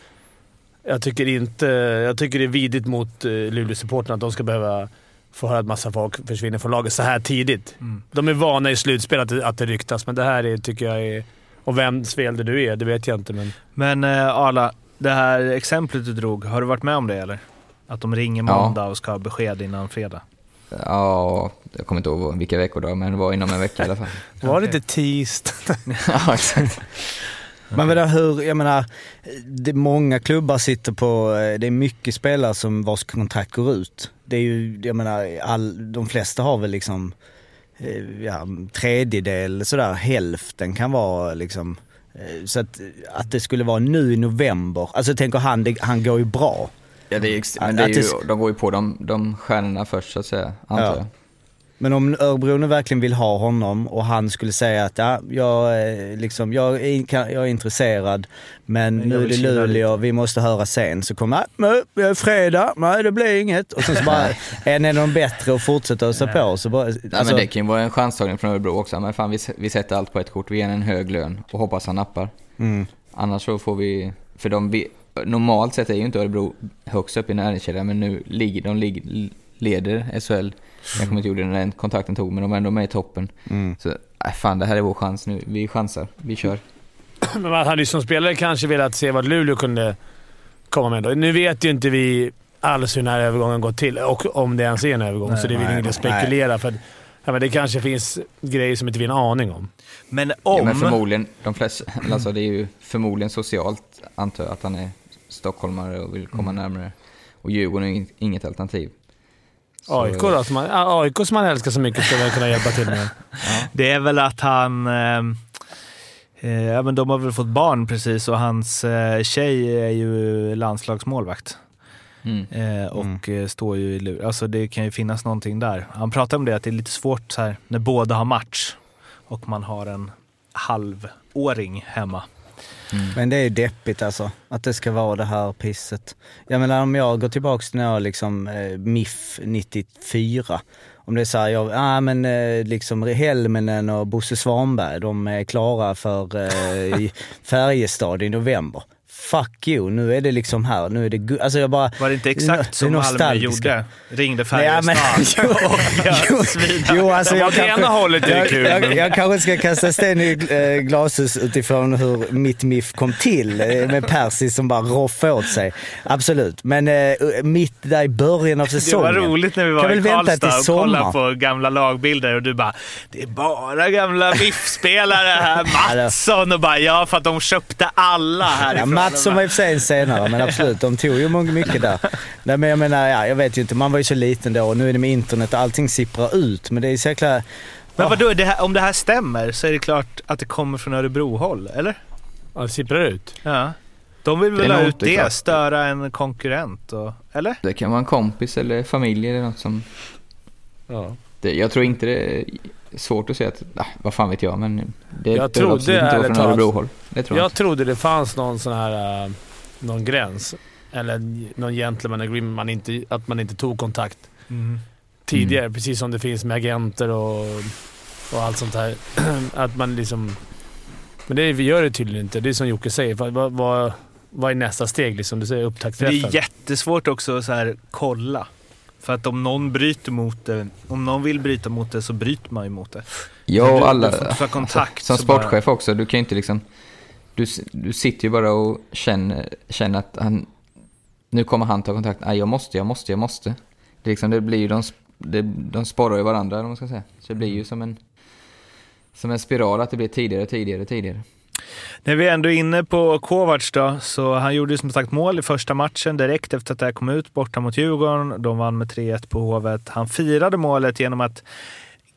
jag tycker inte... Jag tycker det är vidrigt mot uh, Luleå-supportrarna att de ska behöva få höra att massa folk försvinner från laget så här tidigt. Mm. De är vana i slutspel att, det, att det ryktas, men det här är, tycker jag är... Och vems fel det du är, det vet jag inte. Men, men uh, Arla, det här exemplet du drog, har du varit med om det eller? Att de ringer måndag ja. och ska ha besked innan fredag? Ja, jag kommer inte ihåg vilka veckor då, men det var inom en vecka i alla fall. Var det inte tisdag? [laughs] ja, exakt. Men vadå, hur, jag menar, det, många klubbar sitter på, eh, det är mycket spelare som vars kontrakt går ut. Det är ju, jag menar, all, de flesta har väl liksom, eh, ja, tredjedel sådär, hälften kan vara liksom, eh, så att, att det skulle vara nu i november, alltså tänker han, det, han går ju bra. Ja, det är, men det är ju, de går ju på de, de stjärnorna först så att säga, antar ja. jag. Men om Örebro nu verkligen vill ha honom och han skulle säga att ja, jag, liksom, jag, är, jag är intresserad men nu är det Luleå, vi måste höra sen. Så kommer nej, det är fredag, nej det blir inget. Och sen så bara, en är de bättre och fortsätter ösa på. Så bara, alltså, nej, men det kan ju vara en chanstagning från Örebro också. Men fan vi, vi sätter allt på ett kort, vi ger en hög lön och hoppas han nappar. Mm. Annars så får vi, för de, vi, normalt sett är ju inte Örebro högst upp i näringskedjan men nu ligger de ligger, leder SHL jag kommer inte ihåg när den kontakten tog, men de är ändå med i toppen. Mm. Så, äh, fan det här är vår chans nu. Vi chansar. Vi kör. [clears throat] Men man hade ju som spelare kanske velat se vad Luleå kunde komma med. Då. Nu vet ju inte vi alls hur den här övergången gått till och om det ens är en övergång, nej, så det är väl inget att spekulera. För ja, men det kanske finns grejer som inte vi har en aning om. Men om... Ja, men förmodligen, de flesta, [clears throat] alltså det är ju förmodligen socialt, antar jag, att han är stockholmare och vill komma mm. närmare. Och Djurgården är inget alternativ. AIK då, som man, AIK som man älskar så mycket ska väl kunna hjälpa till med. Ja. Det är väl att han... Eh, eh, men de har väl fått barn precis och hans eh, tjej är ju landslagsmålvakt. Mm. Eh, och mm. står ju i lur. Alltså det kan ju finnas någonting där. Han pratar om det, att det är lite svårt så här, när båda har match och man har en halvåring hemma. Mm. Men det är deppigt alltså, att det ska vara det här pisset. Jag menar om jag går tillbaka till när jag liksom eh, MIF 94. Om det är såhär, ja ah, men eh, liksom Helmenen och Bosse Svanberg, de är klara för eh, [laughs] Färjestad i november fuck you, nu är det liksom här, nu är det alltså jag bara... Var det inte exakt som Malmö gjorde? Ringde Färjestad och [laughs] jo, jo, alltså jag, kanske, hållet är det kul. Jag, jag, jag, kanske ska kasta sten i äh, glashus utifrån hur mitt MIF kom till, äh, med Percy som bara roffade åt sig. Absolut, men äh, mitt där i början av säsongen. Det var roligt när vi var i Karlstad och kollade på gamla lagbilder och du bara “Det är bara gamla MIF-spelare här, [laughs] Mattsson” och bara “Ja, för att de köpte alla härifrån”. Ja, som var i och för sig senare, men absolut. De tog ju mycket där. Nej, men jag menar, ja, jag vet ju inte. Man var ju så liten då och nu är det med internet och allting sipprar ut. Men det är så jäkla... Men vadå, det här, om det här stämmer så är det klart att det kommer från Örebro-håll, eller? Ja, det sipprar ut. Ja. De vill väl ha ut det, klart. störa en konkurrent, och, eller? Det kan vara en kompis eller familj eller något som... Ja. Det, jag tror inte det... svårt att säga att, ah, vad fan vet jag, men det Jag trodde absolut inte vara från Örebro-håll. Det tror jag, Jag inte. trodde det fanns någon sån här... äh, någon gräns. Eller någon gentleman agreement, man inte, att man inte tog kontakt tidigare. Mm. Precis som det finns med agenter och, och allt sånt här. [clears throat] att man liksom... Men det, vi gör det tydligen inte. Det är som Jocke säger. Vad, vad, vad, är nästa steg? Liksom? Du säger Det upptaktsträffen. är jättesvårt också att så här kolla. För att om någon bryter mot det, om någon vill bryta mot det så bryter man ju mot det. Ja, och alla... du får kontakt, [laughs] som så bara- sportchef också, du kan ju inte liksom... Du, du sitter ju bara och känner, känner att han... Nu kommer han ta kontakt. Nej, jag måste, jag måste, jag måste. Det, liksom, det blir ju... De, det, de sporrar ju varandra, vad man ska säga. Så det blir ju som en... Som en spiral, att det blir tidigare, tidigare, tidigare. När vi ändå är inne på Kovacs då, så han gjorde ju som sagt mål i första matchen direkt efter att det här kom ut borta mot Djurgården. De vann med 3-1 på Hovet. Han firade målet genom att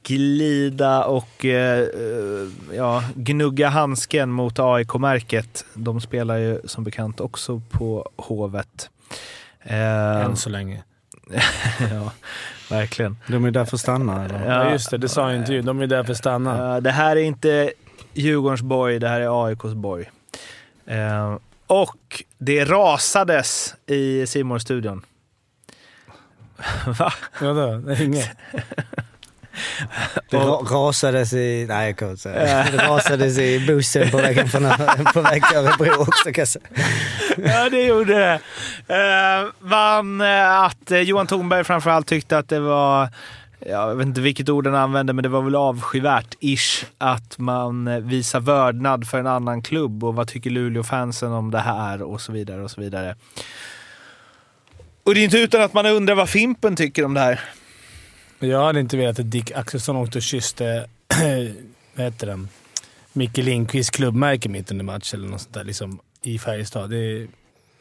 glida och eh, eh, ja, gnugga handsken mot AIK-märket. De spelar ju som bekant också på Hovet. Eh, Än så länge. [laughs] ja, verkligen. De är där för att stanna eller? Ja, just det. Det sa jag inte ju. De är där för att stanna. Det här är inte Djurgårdens boy, det här är AIKs boy. Eh, och det rasades i simor studion [laughs] Va? Vadå? Det är inget. Det ra- rasades i... Nej, jag kan inte säga. Det rasades i bussen på vägen från på väg till Örebro också kan jag säga. Ja, det gjorde det. Eh, vann eh, att Johan Thornberg framförallt tyckte att det var, jag vet inte vilket ord han använde, men det var väl avskyvärt-ish att man eh, visar vördnad för en annan klubb och vad tycker Luleå-fansen om det här och så vidare och så vidare. Och det är inte utan att man undrar vad Fimpen tycker om det här. Jag hade inte velat att Dick Axelsson åkte och kysste, [clears throat] vad heter den? Micke Lindqvist klubbmärke mitt under match eller något sånt där liksom, i Färjestad. Det,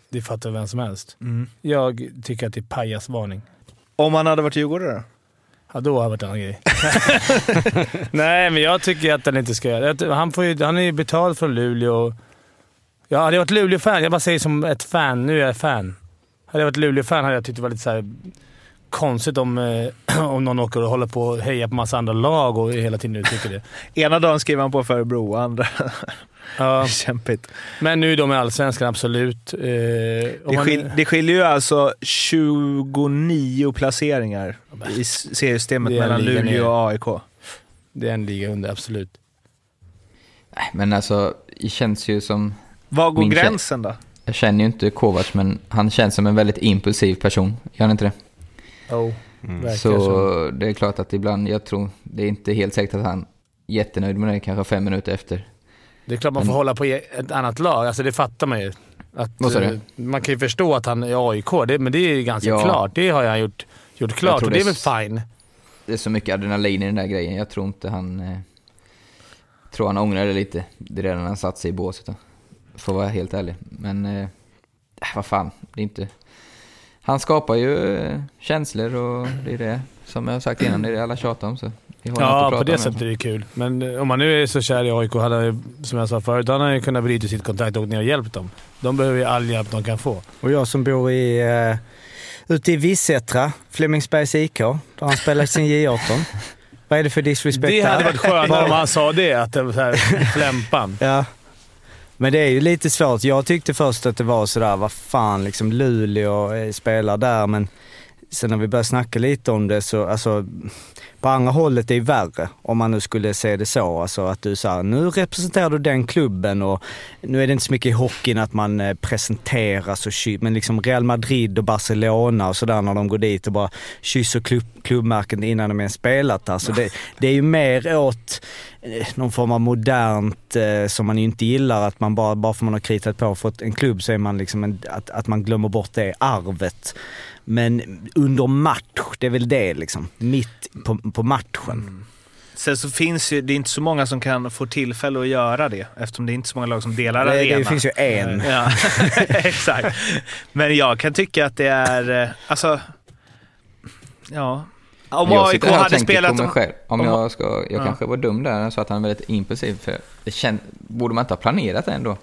det fattar vem som helst. Jag tycker att det är pajasvarning. Om han hade varit djurgårdare då? Ja, då har det varit en annan grej. [laughs] Nej, men jag tycker att han inte ska göra det. Han, får ju, han är ju betald från Luleå. Jag hade jag varit Luleå-fan, jag bara säger som ett fan, nu är jag fan. Hade jag varit Luleå-fan hade jag tyckt det var lite så här konstigt om, eh, [clears throat] om någon åker och håller på och hejar på massa andra lag och hela tiden uttrycker det. [laughs] Ena dagen skriver han på för Örebro, andra... [laughs] Ja, Kämpigt. men nu är de i Allsvenskan, absolut. Eh, Det, man- skil, det skiljer ju alltså 29 placeringar i seriesystemet mellan Luleå och AIK. det är en liga under, absolut. Nej, Men alltså, det känns ju som... Var går gränsen då? Jag känner ju inte Kovacs, men han känns som en väldigt impulsiv person. Gör han inte det? Oh, verkar Så så. det är klart att ibland, jag tror, det är inte helt säkert att han är jättenöjd med det kanske fem minuter efter. Det är klart man får Men- hålla på ett annat lag. Alltså det fattar man ju. Att, eh, Man kan ju förstå att han är AIK, det, men det är ju ganska Ja. klart. Det har han gjort, gjort klart och det är det väl fine. Det är så mycket adrenalin i den där grejen. Jag tror inte han... Eh, tror han ångrar det lite. Det är redan han satt sig i båset. då. För att vara helt ärlig. Men... Eh, vad fan, det är inte... Han skapar ju eh, känslor och det är det. Som jag har sagt innan, det är det alla tjatar om. Så Ja, på det sättet är det kul. Men eh, om man nu är så kär i AIK, hade han ju, som jag sa förut, då hade han ju kunnat bryta sitt kontrakt och åkt ner och hjälpt dem. De behöver ju all hjälp de kan få. Och jag som bor i, uh, ute i Vissättra, Flemingsbergs IK, där han spelar sin J18. Vad är det för disrespect Det hade varit skönare om han sa det, att det var såhär [laughs] flämpan. Ja. Men det är ju lite svårt. Jag tyckte först att det var sådär, vad fan, liksom Luleå eh, spelar där, men sen när vi började snacka lite om det så, alltså, på andra hållet är det värre. Om man nu skulle se det så. Alltså att du säger nu representerar du den klubben och nu är det inte så mycket i hockeyn att man eh, presenteras och ky- men liksom Real Madrid och Barcelona och sådär när de går dit och bara kysser klubb, klubbmärken innan de ens spelat Alltså det, det är ju mer åt eh, någon form av modernt eh, som man ju inte gillar, att man bara, bara för man har kritat på och fått en klubb så är man liksom en, att, att man glömmer bort det arvet. Men under match, det är väl det liksom. Mitt på, på matchen. Sen så finns ju, det är inte så många som kan få tillfälle att göra det eftersom det är inte så många lag som delar Det, arena. det finns ju en. Ja, [laughs] exakt. Men jag kan tycka att det är, eh, alltså, ja. Om Jag AIK sitter här och hade tänker spelat... på mig själv. Om, om- jag ska... Jag Ja. kanske var dum där så att han är väldigt impulsiv. För det känd, borde man inte ha planerat det ändå?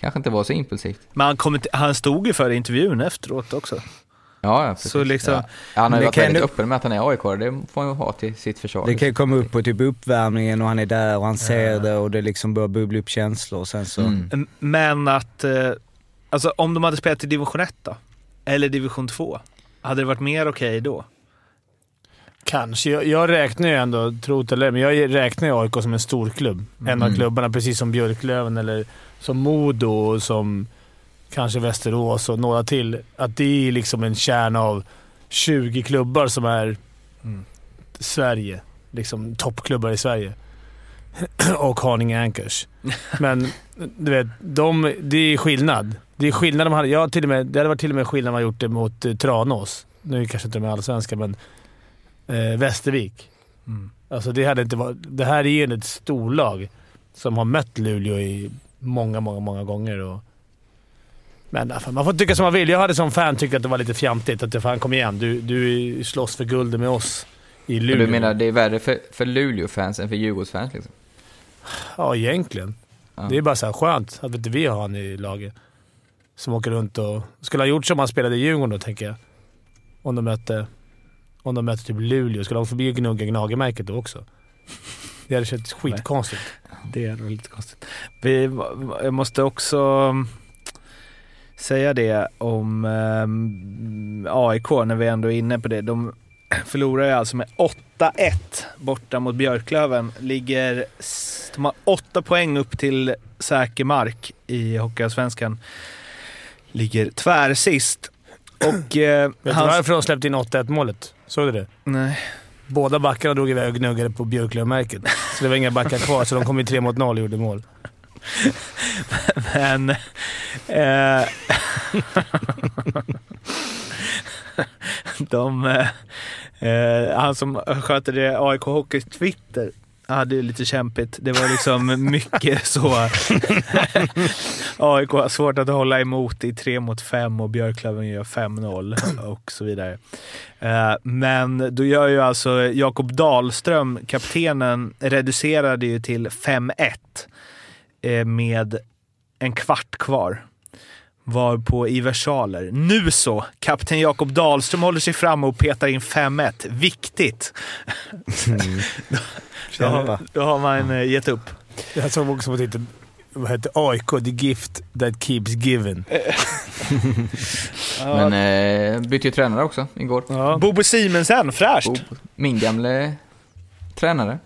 Kanske inte var så impulsivt. Men han, kom, han stod ju för intervjun efteråt också. Ja, ja, precis. Så liksom- ja. Han har ju varit kan väldigt du- öppen med att han är AIK det får han ju ha till sitt försvar. Det kan ju komma upp på typ uppvärmningen och han är där och han ser det och det liksom börjar bubbla upp känslor och sen så... Mm. Men att, eh, alltså om de hade spelat i division 1 då? Eller division 2? Hade det varit mer okej då? Kanske. Jag, jag räknar ju ändå, tro det eller men jag räknar ju AIK som en stor klubb. En av Mm. klubbarna, precis som Björklöven eller som Modo och som kanske Västerås och några till. Att det är liksom en kärna av 20 klubbar som är Mm. Sverige. Liksom toppklubbar i Sverige. [clears throat] och Haninge Anchors. [laughs] Men du vet, de, det är skillnad. Det är skillnad. De hade, jag till och med, det hade varit till och med skillnad om man gjort det mot eh, Tranås. Nu kanske inte de är allsvenska, men eh, Västervik. Mm. Alltså det, hade inte varit, det här är ju ett storlag som har mött Luleå i många, många, många gånger. Och, men fan, man får tycka som man vill. Jag hade som fan tyckt att det var lite fjantigt. Att det fan kom igen, du, du slåss för guldet med oss i Men Luleå. Du menar det är värre för, för Luleå-fans än för Djurgårdsfans liksom? Ja, egentligen. Ja. Det är bara så här skönt att inte vi har han i laget. Som åker runt och... Skulle ha gjort som han spelade i Djurgården då, tänker jag. Om de mötte, om de mötte typ Luleå. Skulle de förbi gnugga Gnagermärket då också? Det hade känts skitkonstigt. Det är lite konstigt. Vi, jag måste också säga det om ehm, AIK när vi ändå är inne på det. De [clears throat] förlorar ju alltså med 8-1 borta mot Björklöven. Ligger, de har åtta poäng upp till säker mark i Hockeyallsvenskan. Ligger tvärsist. Och... Eh, Vet du hans- varför de släppte in 8-1 målet? Såg du det? Nej. Båda backarna drog iväg och gnuggade på Björklövmärket. Så det var inga backar kvar, så de kom i 3 mot 0 och gjorde mål. Men... Eh, de, eh, han som sköter det AIK Hockeys Twitter hade ju lite kämpigt. Det var liksom mycket så. AIK har svårt att hålla emot i 3 mot 5 och Björklöven gör 5-0 och så vidare. Eh, men då gör ju alltså Jakob Dahlström, kaptenen, reducerade ju till 5-1 med en kvart kvar. Var på i versaler. Nu så! Kapten Jakob Dahlström håller sig framme och petar in 5-1. Viktigt! [laughs] då, har, då har man eh, gett upp. Jag såg också på titeln. Vad hette AIK? The gift that keeps given. [laughs] Men eh, bytte ju tränare också igår. Ja. Bobo Simensen, fräscht! Bob, min gamle tränare.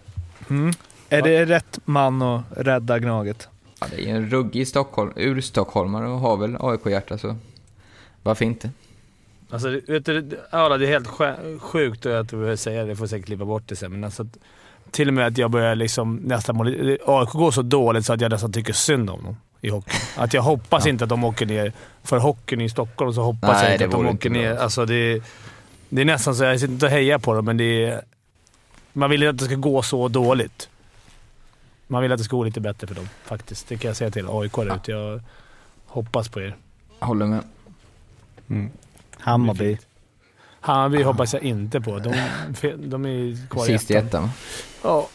Mm. Är det rätt man att rädda Gnaget? Ja, det är en ruggig Stockholm, ur-stockholmare och har väl AIK-hjärta så varför inte? Alltså, vet du, ja, det är helt sj- sjukt att jag behöver säga det. Jag får säkert klippa bort det sen. Men alltså, till och med att jag börjar liksom nästan... AIK går så dåligt så att jag nästan tycker synd om dem i hockey. Att jag hoppas inte att de åker ner. För hockeyn i Stockholm så hoppas Nej, jag inte att de åker bra. ner. Alltså, det, det är nästan så, jag sitter inte och hejar på dem, men det är... Man vill inte att det ska gå så dåligt. Man vill att det ska gå lite bättre för dem faktiskt. Det kan jag säga till AIK där ute. Jag hoppas på er. Håller med. Hammarby. Hammarby hoppas jag inte på. De, de är kvar Sist i ettan. Ja.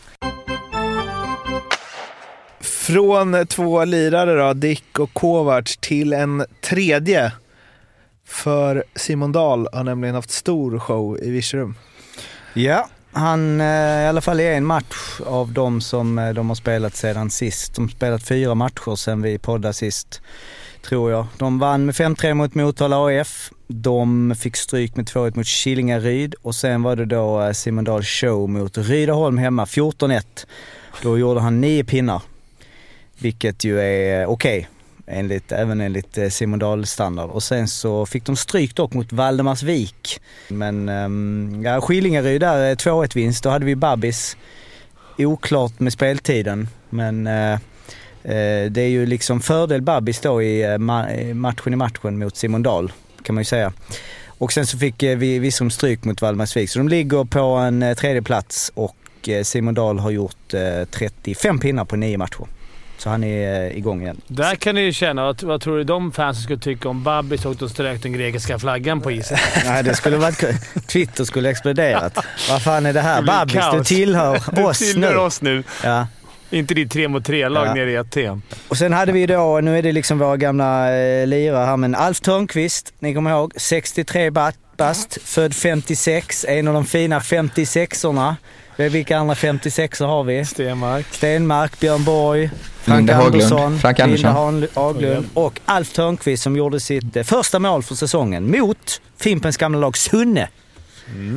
Från två lirare då, Dick och Kovacs, till en tredje. För Simon Dahl har nämligen haft stor show i Virserum. Ja, han eh, i alla fall i en match av de som eh, de har spelat sedan sist. De har spelat fyra matcher sedan vi poddade sist, tror jag. De vann med 5-3 mot Motala AF. De fick stryk med 2-1 mot Killingaryd och sen var det då eh, Simon Dahl show mot Rydaholm hemma, 14-1. Då gjorde han nio pinnar, vilket ju är okej. okej. Enligt, även enligt eh, Simon Dahl standard. Och sen så fick de stryk dock mot Valdemarsvik. Men um, ja, Skillingaryd där, eh, 2-1 vinst. Då hade vi Babis. Oklart med speltiden, men eh, eh det är ju liksom fördel Babis då i ma- matchen i matchen mot Simon Dahl, kan man ju säga. Och sen så fick vi Virserum stryk mot Valdemarsvik. Så de ligger på en tredje plats och Simon Dahl har gjort eh, 35 pinnar på nio matcher. Så han är eh, igång igen. Där kan ni ju känna, vad, vad tror du de fansen skulle tycka om Babis åkte och strök den grekiska flaggan på isen? [laughs] Nej, det skulle varit. Twitter skulle exploderat. Vad fan är det här? Det Babis, du kaos. tillhör [laughs] Du oss tillhör nu. oss nu. Ja. Inte ditt 3 mot 3-lag Ja. nere i Aten. Och sen hade vi då, nu är det liksom våra gamla eh, lirare här, men Alf Törnqvist, ni kommer ihåg, 63 batt, kortast, född 56, en av de fina 56orna. Vilka andra 56 har vi? Stenmark. Stenmark, Björn Borg, Frank Linda Haglund, Andersson, Frank Linda Andersson. Han- Haglund och Alf Törnqvist som gjorde sitt eh, första mål för säsongen mot Fimpens gamla lag Sunne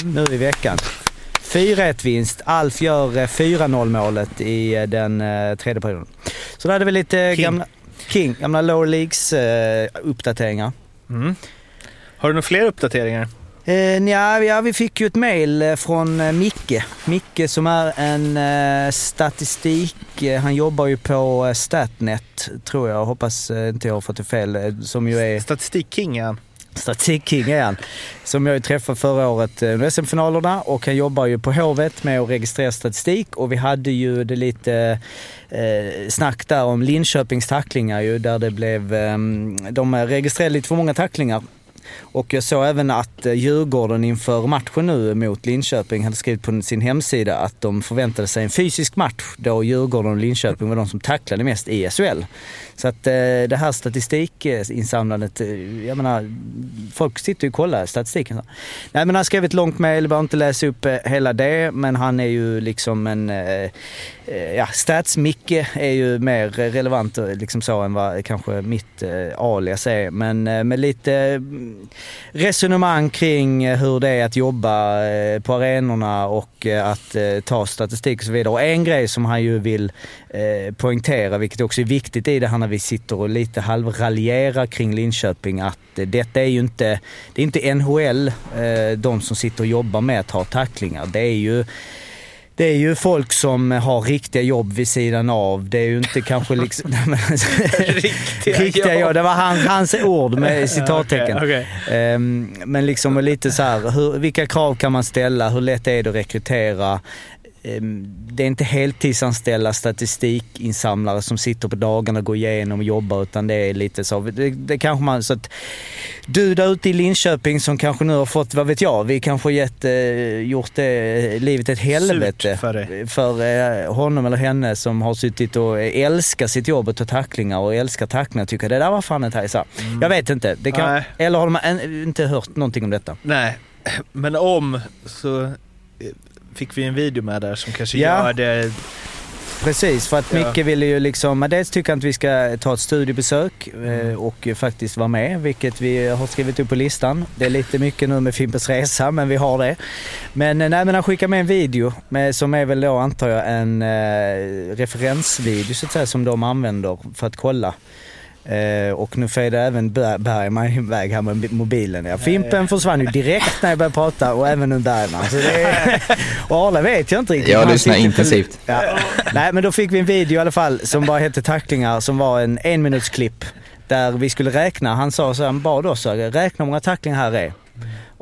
nu i veckan. 4-1 vinst. Alf gör eh, 4-0 målet i eh, den eh, tredje perioden. Så där hade vi lite King. gamla, King, gamla lower leagues eh, uppdateringar. Mm. Har du några fler uppdateringar? Eh, nja, ja, vi fick ju ett mail eh, från eh, Micke. Micke som är en eh, statistik... Eh, han jobbar ju på Statnet, tror jag. Hoppas inte jag har fått det fel. Som ju är... Statistikking är han. Statistikking är han. Som jag ju träffade förra året under SM-finalerna och han jobbar ju på Hovet med att registrera statistik och vi hade ju det lite eh, snack där om Linköpings tacklingar ju där det blev, eh, de registrerade lite för många tacklingar. Och jag såg även att eh, Djurgården inför matchen nu mot Linköping hade skrivit på sin hemsida att de förväntade sig en fysisk match då Djurgården och Linköping var de som tacklade mest i SHL. Så att eh, det här statistikinsamlandet, eh, jag menar, folk sitter ju och kollar statistiken. Nej men han skrev ett långt mejl, behöver inte läsa upp hela det, men han är ju liksom en, eh, Eh, ja, Stats-Micke är ju mer relevant eh, liksom så än vad kanske mitt eh, alias är. Men eh, med lite mm, resonemang kring eh, hur det är att jobba eh, på arenorna och eh, att eh, ta statistik och så vidare. Och en grej som han ju vill eh, poängtera, vilket också är viktigt i det här när vi sitter och lite halvraljerar kring Linköping, att eh, detta är ju inte, det är inte NHL, eh, de som sitter och jobbar med att ha tacklingar. Det är ju det är ju folk som har riktiga jobb vid sidan av. Det är ju inte kanske [laughs] liksom... Riktiga riktiga jobb. Det var han, hans ord med [laughs] citattecken. Okej, Ehm, men liksom lite så här, hur, vilka krav kan man ställa? Hur lätt är det att rekrytera? Ehm, det är inte heltidsanställda statistikinsamlare som sitter på dagarna och går igenom och jobbar utan det är lite så. Det, det kanske man, så att du där ute i Linköping som kanske nu har fått, vad vet jag, vi kanske gett, eh, gjort det, livet ett helvete Surt för dig. för eh, honom eller henne som har suttit och älskar sitt jobb och tar tacklingar och älskar tacklingar tycker det där var fan ett hejsa. Jag vet inte. Det kan, Nej. eller har de inte hört någonting om detta? Nej, men om så eh, fick vi en video med där som kanske Ja. gör det... Precis, för att Ja. Micke ville ju liksom, dels tycker han att vi ska ta ett studiebesök eh, och faktiskt vara med, vilket vi har skrivit upp på listan. Det är lite mycket nu med Fimpens Resa, men vi har det. Men eh, nej, men han skickar med en video med, som är väl då antar jag en eh, referensvideo så att säga som de använder för att kolla. Eh, och nu fejdar även Ber- Bergman iväg här med mobilen. Ja, Fimpen försvann ju direkt när jag började prata och även nu Bergman. Så det är, [laughs] och Arla vet jag inte riktigt. Jag lyssnar intensivt. Ja. Nej men då fick vi en video i alla fall som bara hette tacklingar som var en en minuts klipp där vi skulle räkna. Han sa så, han bad oss att räkna hur många tacklingar här är.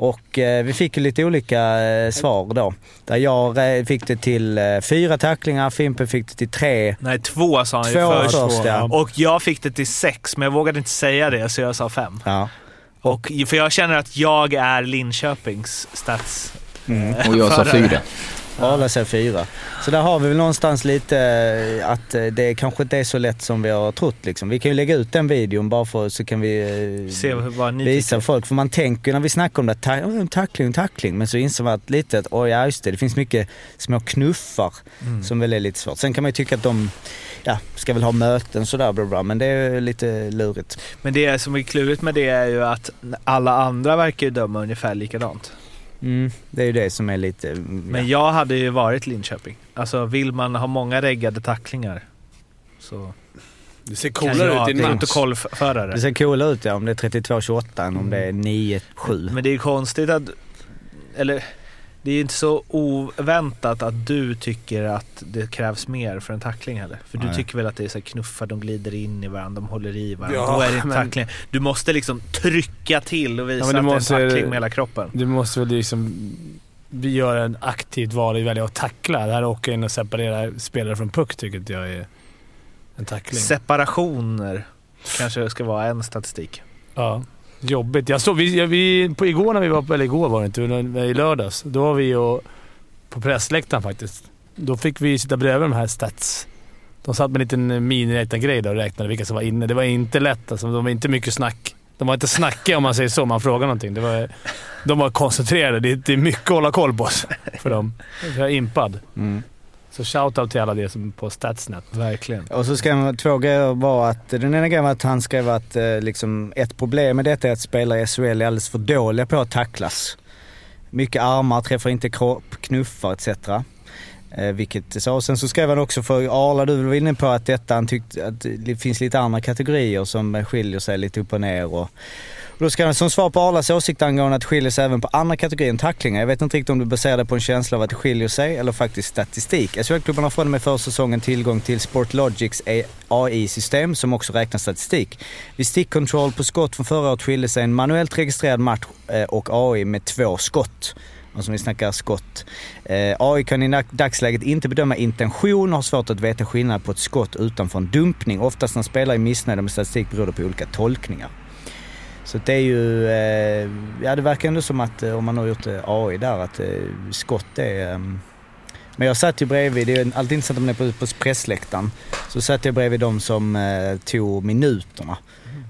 Och eh, vi fick ju lite olika eh, svar då. Där jag eh, fick det till eh, fyra tacklingar, Fimpen fick det till tre. Nej, två sa han ju Två först. först ja. Och jag fick det till sex, men jag vågade inte säga det så jag sa fem. ja. Och, för jag känner att jag är Linköpings stats... Och jag sa fyra. Arla säger fyra. Så där har vi väl någonstans lite eh, att eh, det kanske inte är så lätt som vi har trott liksom. Vi kan ju lägga ut den videon bara för så kan vi eh, Se vad ni visa tycker. folk. För man tänker när vi snackar om det, ta- tackling, tackling. Men så inser man att lite att, oj ja just det, det finns mycket små knuffar Mm. som väl är lite svårt. Sen kan man ju tycka att de, ja, ska väl ha möten sådär bla bla, men det är lite lurigt. Men det som är klurigt med det är ju att alla andra verkar ju döma ungefär likadant. Mm, det är ju det som är lite, ja. Men jag hade ju varit Linköping. Alltså vill man ha många reggade tacklingar så Det ser coolare ut i protokollförare. Det ser coolare ut ja, om det är 32-28 än om det är 9-7. Men det är ju konstigt att... Eller det är ju inte så oväntat att du tycker att det krävs mer för en tackling heller. För du Nej. tycker väl att det är så knuffar, de glider in i varandra, de håller i varandra. Ja, Då är det en men- tackling. Du måste liksom trycka till och visa Ja, att du det måste- är en tackling med hela kroppen. Du måste väl liksom vi gör en aktivt val i välja att tackla. Det här åka in och separera spelare från puck tycker inte jag är en tackling. Separationer kanske ska vara en statistik. Ja. Jobbigt. Jag såg, vi, vi, på igår när vi var på, eller igår var det inte, i lördags. Då var vi och, på pressläktaren faktiskt. Då fick vi sitta bredvid de här stats. De satt med en liten miniräknargrej där och räknade vilka som var inne. Det var inte lätt alltså. Det var inte mycket snack De var inte snackiga om man säger så, om man frågar någonting. Det var, de var koncentrerade. Det, det är mycket att hålla koll på för dem. Jag är impad. Mm. Så shoutout till alla det som är på Statsnet. Verkligen. Och så skrev han två grejer var att, den ena grejen var att han skrev att eh, liksom, ett problem med detta är att spelare i SHL är alldeles för dåliga på att tacklas. Mycket armar, träffar inte kropp, knuffar etc. Eh, vilket så. Och sen så skrev han också för Arla, du var inne på att detta, han tyckte att det finns lite andra kategorier som skiljer sig lite upp och ner. Och då ska han som svar på Arlas åsikt angående att det skiljer sig även på andra kategorier än tacklingar. Jag vet inte riktigt om du baserar det på en känsla av att det skiljer sig eller faktiskt statistik. SHL-klubbarna har från och med försäsongen tillgång till Sportlogics AI-system som också räknar statistik. Vid stick control på skott från förra året skilde sig en manuellt registrerad match eh, och AI med två skott. Alltså vi snackar skott. Eh, AI kan i dagsläget inte bedöma intention och har svårt att veta skillnad på ett skott utanför en dumpning. Oftast när spelare är missnöjda med statistik beror det på olika tolkningar. Så det är ju, eh, ja det verkar ändå som att eh, om man har gjort eh, AI där att eh, skott är ehm, men jag satt ju bredvid, det är alltid intressant om man är på, på pressläktaren. Så satt jag bredvid de som eh, tog minuterna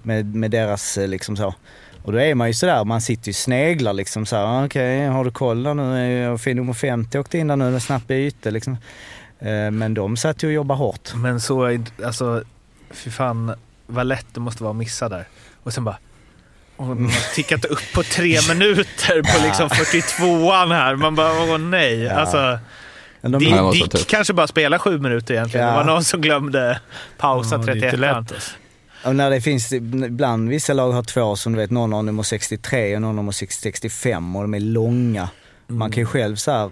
med, med deras eh, liksom så. Och då är man ju sådär, man sitter ju sneglar liksom så okej ah, okej har du koll där nu? Jag fin nummer 50 åkte in där nu, snabbt byte liksom. Eh, Men de satt ju och jobbade hårt. Men så, alltså, fy fan vad lätt det måste vara att missa där. Och sen bara, man har tickat upp på tre [laughs] minuter på liksom 42an här. Man bara, åh nej. Ja. Alltså, de, det Dick tufft. kanske bara spelar sju minuter egentligen. Ja. Det var någon som glömde pausa Ja, det är 31 inte lätt alltså. och när det finns, ibland vissa lag har två som du vet, någon har nummer 63 och någon har nummer 65 och de är långa. Man kan ju själv så här,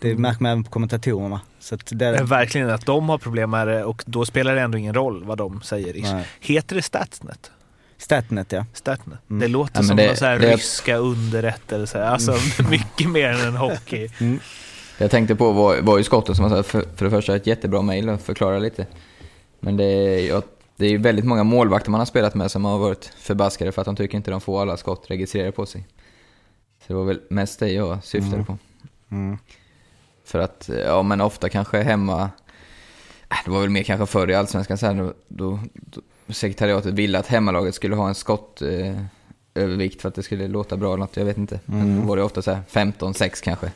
det märker man även på kommentatorerna. Så att det, Men verkligen att de har problem med det och då spelar det ändå ingen roll vad de säger. Nej. Heter det Statsnet? Statnet ja. Statnet. Mm. Det låter Ja, som det- så här det- ryska underrättelser. Alltså [laughs] mycket mer än en hockey. [laughs] Jag tänkte på var, var ju skottet som man sa, för, för det första ett jättebra mejl och förklara lite. Men det är, jag, det är ju väldigt många målvakter man har spelat med som har varit förbaskade för att de tycker inte de får alla skott registrerade på sig. Så det var väl mest det jag syftade på. Mm. För att, ja men ofta kanske hemma, äh, det var väl mer kanske förr i Allsvenskan så här, då, då, då sekretariatet ville att hemmalaget skulle ha en skott eh, för att det skulle låta bra eller något, jag vet inte. Men då var det ofta så här 15-6 kanske.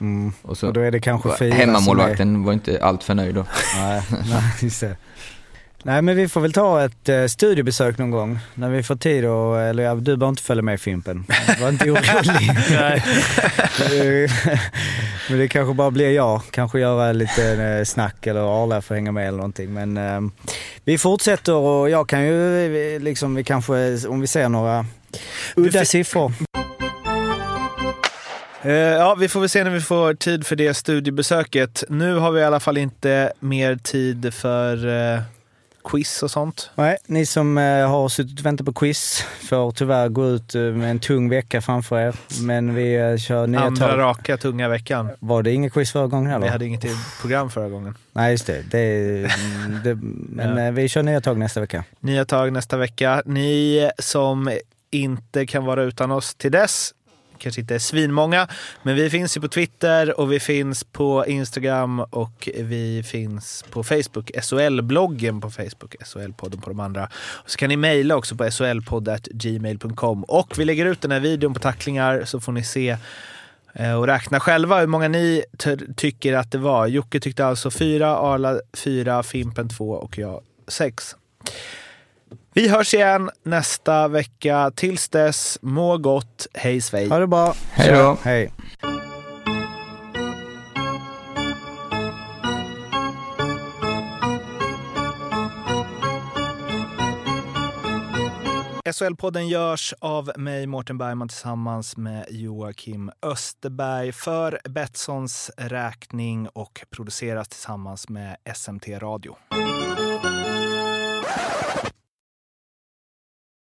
Mm. Och så Och då är det kanske fyra Hemmamålvakten var inte allt för nöjd då. Är, nej, nej, just det. Nej men vi får väl ta ett eh, studiebesök någon gång. När vi får tid och, eller ja, du behöver inte följa med Fimpen. Var inte orolig. [laughs] Eh, [laughs] men det kanske bara blir jag. Kanske göra lite eh, snack eller Arla får hänga med eller någonting. Men eh, vi fortsätter och jag kan ju eh, liksom, vi kanske, om vi ser några udda siffror. Eh, ja, vi får väl se när vi får tid för det studiebesöket. Nu har vi i alla fall inte mer tid för eh, quiz och sånt. Nej, ni som eh, har suttit och väntat på quiz får tyvärr gå ut eh, med en tung vecka framför er. Men vi eh, kör nya Andra tag. raka, tunga veckan. Var det inget quiz förra gången heller? Vi hade inget program förra gången. Nej, just det. det, mm, det men Ja. vi kör nya tag nästa vecka. Nya tag nästa vecka. Ni som inte kan vara utan oss till dess, kanske inte är svinmånga, men vi finns ju på Twitter och vi finns på Instagram och vi finns på Facebook. SHL-bloggen på Facebook, SHL-podden på de andra. Och så kan ni mejla också på shlpodd.gmail.com. Och vi lägger ut den här videon på tacklingar så får ni se eh, och räkna själva hur många ni tycker att det var. Jocke tyckte alltså fyra, Arla fyra, Fimpen två och jag sex. Vi hörs igen nästa vecka. Tills dess, må gott. Hej svej. Ha det bra. Hej då. Hej. SHL-podden görs av mig, Mårten Bergman, tillsammans med Joakim Österberg för Betssons räkning och produceras tillsammans med SMT Radio.